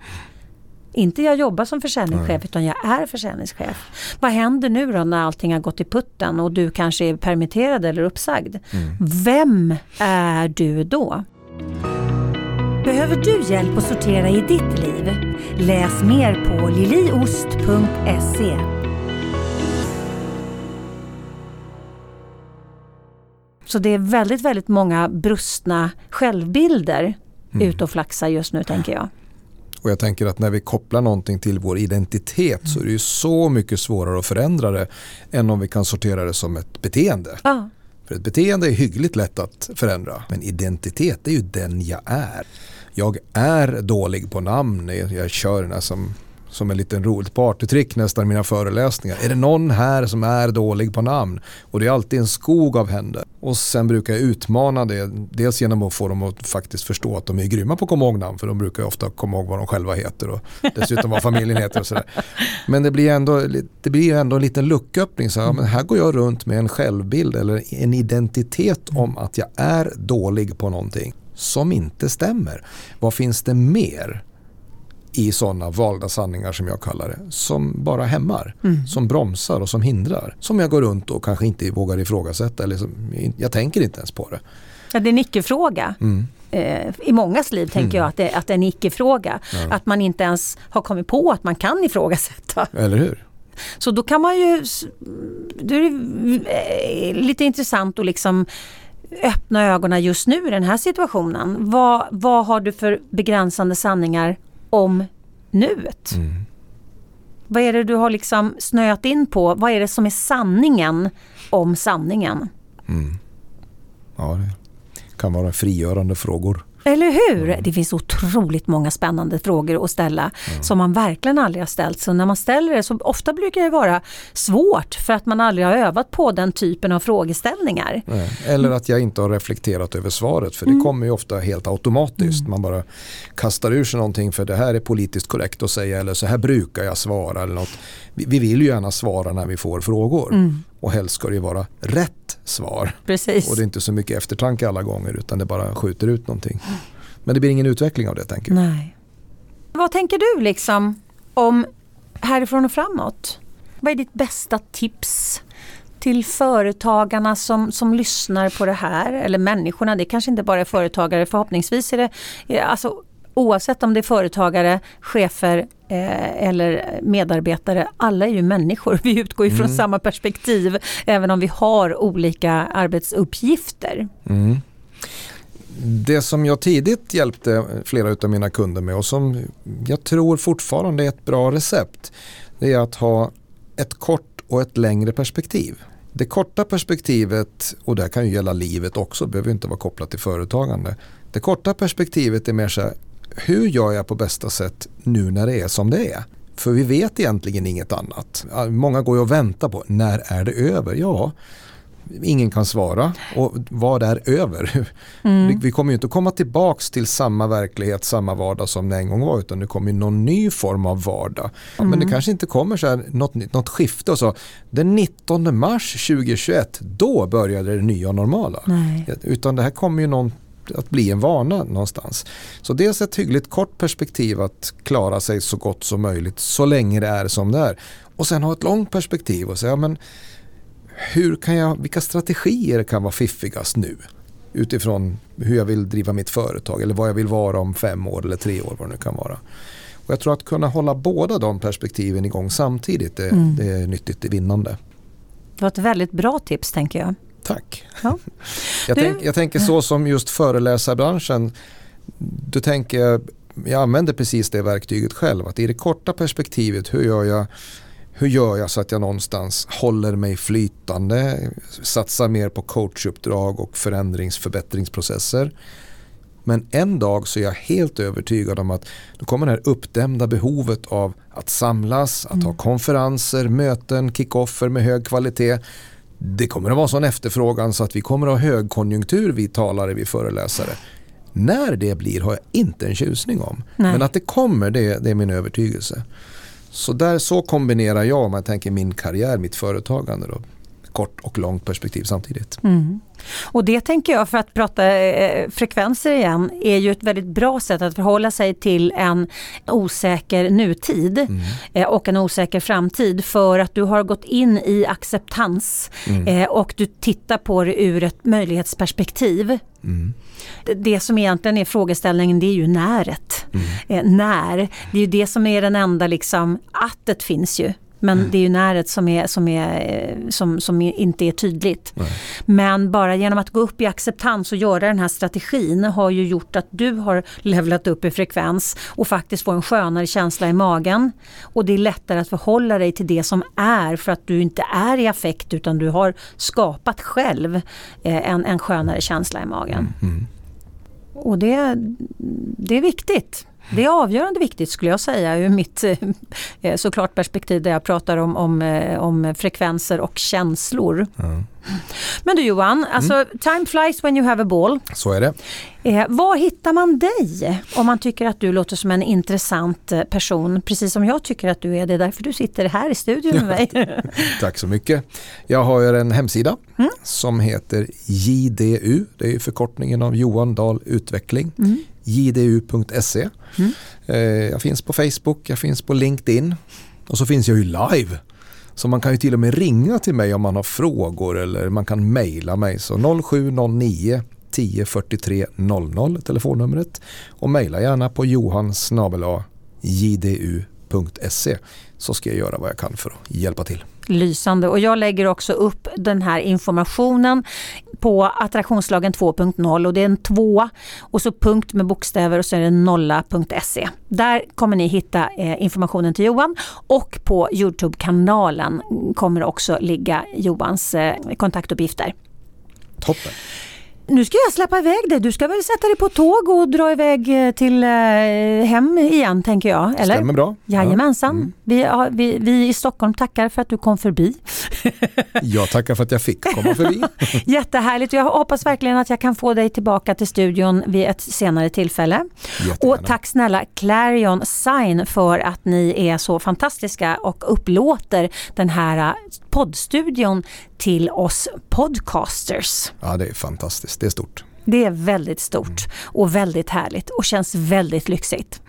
Inte jag jobbar som försäljningschef utan jag är försäljningschef. Vad händer nu då när allting har gått i putten och du kanske är permitterad eller uppsagd? Mm. Vem är du då? Behöver du hjälp att sortera i ditt liv? Läs mer på liliost.se. Så det är väldigt, väldigt många brustna självbilder Mm. ute och flaxar just nu tänker jag. Och jag tänker att när vi kopplar någonting till vår identitet så är det ju så mycket svårare att förändra det än om vi kan sortera det som ett beteende. Ja, För ett beteende är hyggligt lätt att förändra. Men identitet är ju den jag är. Jag är dålig på namn. Jag jag kör den här som, som en liten roligt partytrick nästan i mina föreläsningar. Är det någon här som är dålig på namn? Och det är alltid en skog av händer. Och sen brukar jag utmana det. Dels genom att få dem att faktiskt förstå att de är grymma på att komma ihåg namn. För de brukar ju ofta komma ihåg vad de själva heter och dessutom vad familjen heter och sådär. Men det blir ändå, det blir ändå en liten lucköppning. Så, ja, men här går jag runt med en självbild eller en identitet om att jag är dålig på någonting som inte stämmer. Vad finns det mer i sådana valda sanningar som jag kallar det som bara hämmar, Mm. som bromsar och som hindrar. Som jag går runt och kanske inte vågar ifrågasätta eller som, jag tänker inte ens på det. Ja, det är en icke-fråga. Mm. Eh, I mångas liv tänker jag att det, att det är en icke-fråga. Ja. Att man inte ens har kommit på att man kan ifrågasätta. Eller hur? Så då kan man ju, då är det eh, lite intressant att liksom öppna ögonen just nu i den här situationen. Vad, vad har du för begränsande sanningar om nuet? Mm. Vad är det du har liksom snöat in på? Vad är det som är sanningen om sanningen? Mm. Ja, det kan vara frigörande frågor. Eller hur? Det finns otroligt många spännande frågor att ställa som man verkligen aldrig har ställt. Så när man ställer det så ofta brukar det vara svårt för att man aldrig har övat på den typen av frågeställningar. Nej. Eller att jag inte har reflekterat över svaret för det kommer ju ofta helt automatiskt. Man bara kastar ur sig någonting för det här är politiskt korrekt att säga eller så här brukar jag svara. Eller något. Vi, vi vill ju gärna svara när vi får frågor och helst ska det ju vara rätt svar. Precis. Och det är inte så mycket eftertanke alla gånger utan det bara skjuter ut någonting. Men det blir ingen utveckling av det tänker jag. Nej. Vad tänker du liksom om härifrån och framåt? Vad är ditt bästa tips till företagarna som, som lyssnar på det här? Eller människorna, det kanske inte bara är företagare. Förhoppningsvis är det, det alltså, oavsett om det är företagare, chefer eh, eller medarbetare. Alla är ju människor. Vi utgår ju från Mm. samma perspektiv även om vi har olika arbetsuppgifter. Mm. Det som jag tidigt hjälpte flera av mina kunder med och som jag tror fortfarande är ett bra recept. Det är att ha ett kort och ett längre perspektiv. Det korta perspektivet, och det kan ju gälla livet också, behöver inte vara kopplat till företagande. Det korta perspektivet är mer så här, hur gör jag på bästa sätt nu när det är som det är? För vi vet egentligen inget annat. Många går ju och väntar på, när är det över? Ja, ingen kan svara. Och vad är över? Vi- Vi kommer ju inte komma tillbaks till samma verklighet, samma vardag som det en gång var utan det kommer ju någon ny form av vardag. Men det kanske inte kommer så här något, något skifte och så. Den 19 mars 2021, då började det nya normala. Nej. Utan det här kommer ju någon, att bli en vana någonstans. Så dels ett hyggligt kort perspektiv att klara sig så gott som möjligt så länge det är som det är. Och sen ha ett långt perspektiv och säga men hur kan jag, vilka strategier kan vara fiffigast nu? Utifrån hur jag vill driva mitt företag eller vad jag vill vara om fem år eller tre år vad det nu kan vara. Och jag tror att kunna hålla båda de perspektiven igång samtidigt det, Mm. det är nyttigt, är vinnande. Det var ett väldigt bra tips tänker jag. Tack. Ja. jag, tänk, jag tänker så som just föreläsarbranschen. Du tänker, jag använder precis det verktyget själv. Att i det korta perspektivet, hur gör jag hur gör jag så att jag någonstans håller mig flytande, satsar mer på coachuppdrag och förändringsförbättringsprocesser. Men en dag så är jag helt övertygad om att då kommer det här uppdämda behovet av att samlas, att ha konferenser, möten, kickoffer med hög kvalitet. Det kommer att vara sån efterfrågan så att vi kommer att ha högkonjunktur vi talare, vi föreläsare. När det blir har jag inte en tjusning om. Nej. Men att det kommer, det, det är min övertygelse. Så där så kombinerar jag, om jag tänker min karriär, mitt företagande då, kort och långt perspektiv samtidigt. Mm. Och det tänker jag, för att prata eh, frekvenser igen, är ju ett väldigt bra sätt att förhålla sig till en osäker nutid Mm. eh, och en osäker framtid för att du har gått in i acceptans Mm. eh, och du tittar på det ur ett möjlighetsperspektiv. Mm. Det- som egentligen är frågeställningen det är ju näret. Eh, när, det är ju det som är den enda liksom, attet finns ju. Men det är ju näret som, är, som, är, eh, som, som inte är tydligt. Nej. Men bara genom att gå upp i acceptans och göra den här strategin har ju gjort att du har levlat upp i frekvens och faktiskt får en skönare känsla i magen. Och det är lättare att förhålla dig till det som är för att du inte är i affekt utan du har skapat själv eh, en, en skönare känsla i magen. Mm. Och det, det är viktigt. Det är avgörande viktigt skulle jag säga ur mitt eh, såklart perspektiv där jag pratar om, om, eh, om frekvenser och känslor. Ja. Men du Johan, alltså time flies when you have a ball. Så är det. Eh, var hittar man dig om man tycker att du låter som en intressant eh, person? Precis som jag tycker att du är. Det är därför du sitter här i studion med mig. Tack så mycket. Jag har en hemsida som heter JDU. Det är förkortningen av Johan Dahl Utveckling. Mm. jdu.se. Eh, Jag finns på Facebook, jag finns på LinkedIn och så finns jag ju live. Så man kan ju till och med ringa till mig om man har frågor eller man kan mejla mig. Så 0709 10 43 00 telefonnumret och mejla gärna på johansjdu.se så ska jag göra vad jag kan för att hjälpa till. Lysande och jag lägger också upp den här informationen på attraktionslagen 2.0 och det är en två och så punkt med bokstäver och så är det nolla.se. Där kommer ni hitta eh, informationen till Johan och på Youtube-kanalen kommer också ligga Johans eh, kontaktuppgifter. Toppen. Nu ska jag släppa iväg dig. Du ska väl sätta dig på tåg och dra iväg eh, till eh, hem igen tänker jag? Eller? Stämmer bra. Jajamensan. Mm. Vi, har- vi, vi i Stockholm tackar för att du kom förbi. Jag tackar för att jag fick komma förbi. Jättehärligt jag hoppas verkligen att jag kan få dig tillbaka till studion vid ett senare tillfälle. Jättegärna. Och tack snälla Clarion Sign för att ni är så fantastiska och upplåter den här eh, poddstudion till oss podcasters. Ja, det är fantastiskt. Det är stort. Det är väldigt stort och väldigt härligt och känns väldigt lyxigt.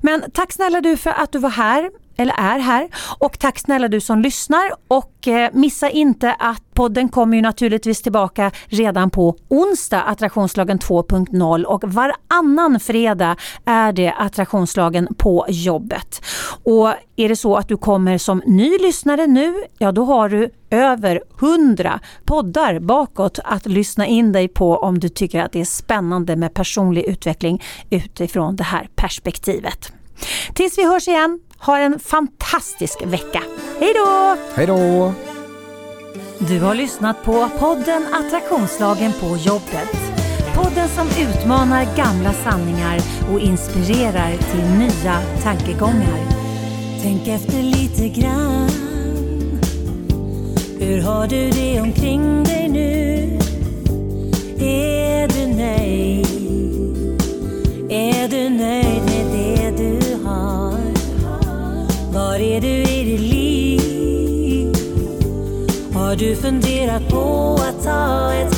Men tack snälla du för att du var här eller är här och tack snälla du som lyssnar och eh, missa inte att podden kommer ju naturligtvis tillbaka redan på onsdag attraktionslagen 2.0 och varannan fredag är det attraktionslagen på jobbet. Och är det så att du kommer som ny lyssnare nu, ja då har du över 100 poddar bakåt att lyssna in dig på om du tycker att det är spännande med personlig utveckling utifrån det här perspektivet. Tills vi hörs igen, ha en fantastisk vecka. Hej då! Hej då! Du har lyssnat på podden Attraktionslagen på jobbet. Podden som utmanar gamla sanningar och inspirerar till nya tankegångar. Tänk efter lite grann. Hur har du det omkring Har du funderat på att ta ett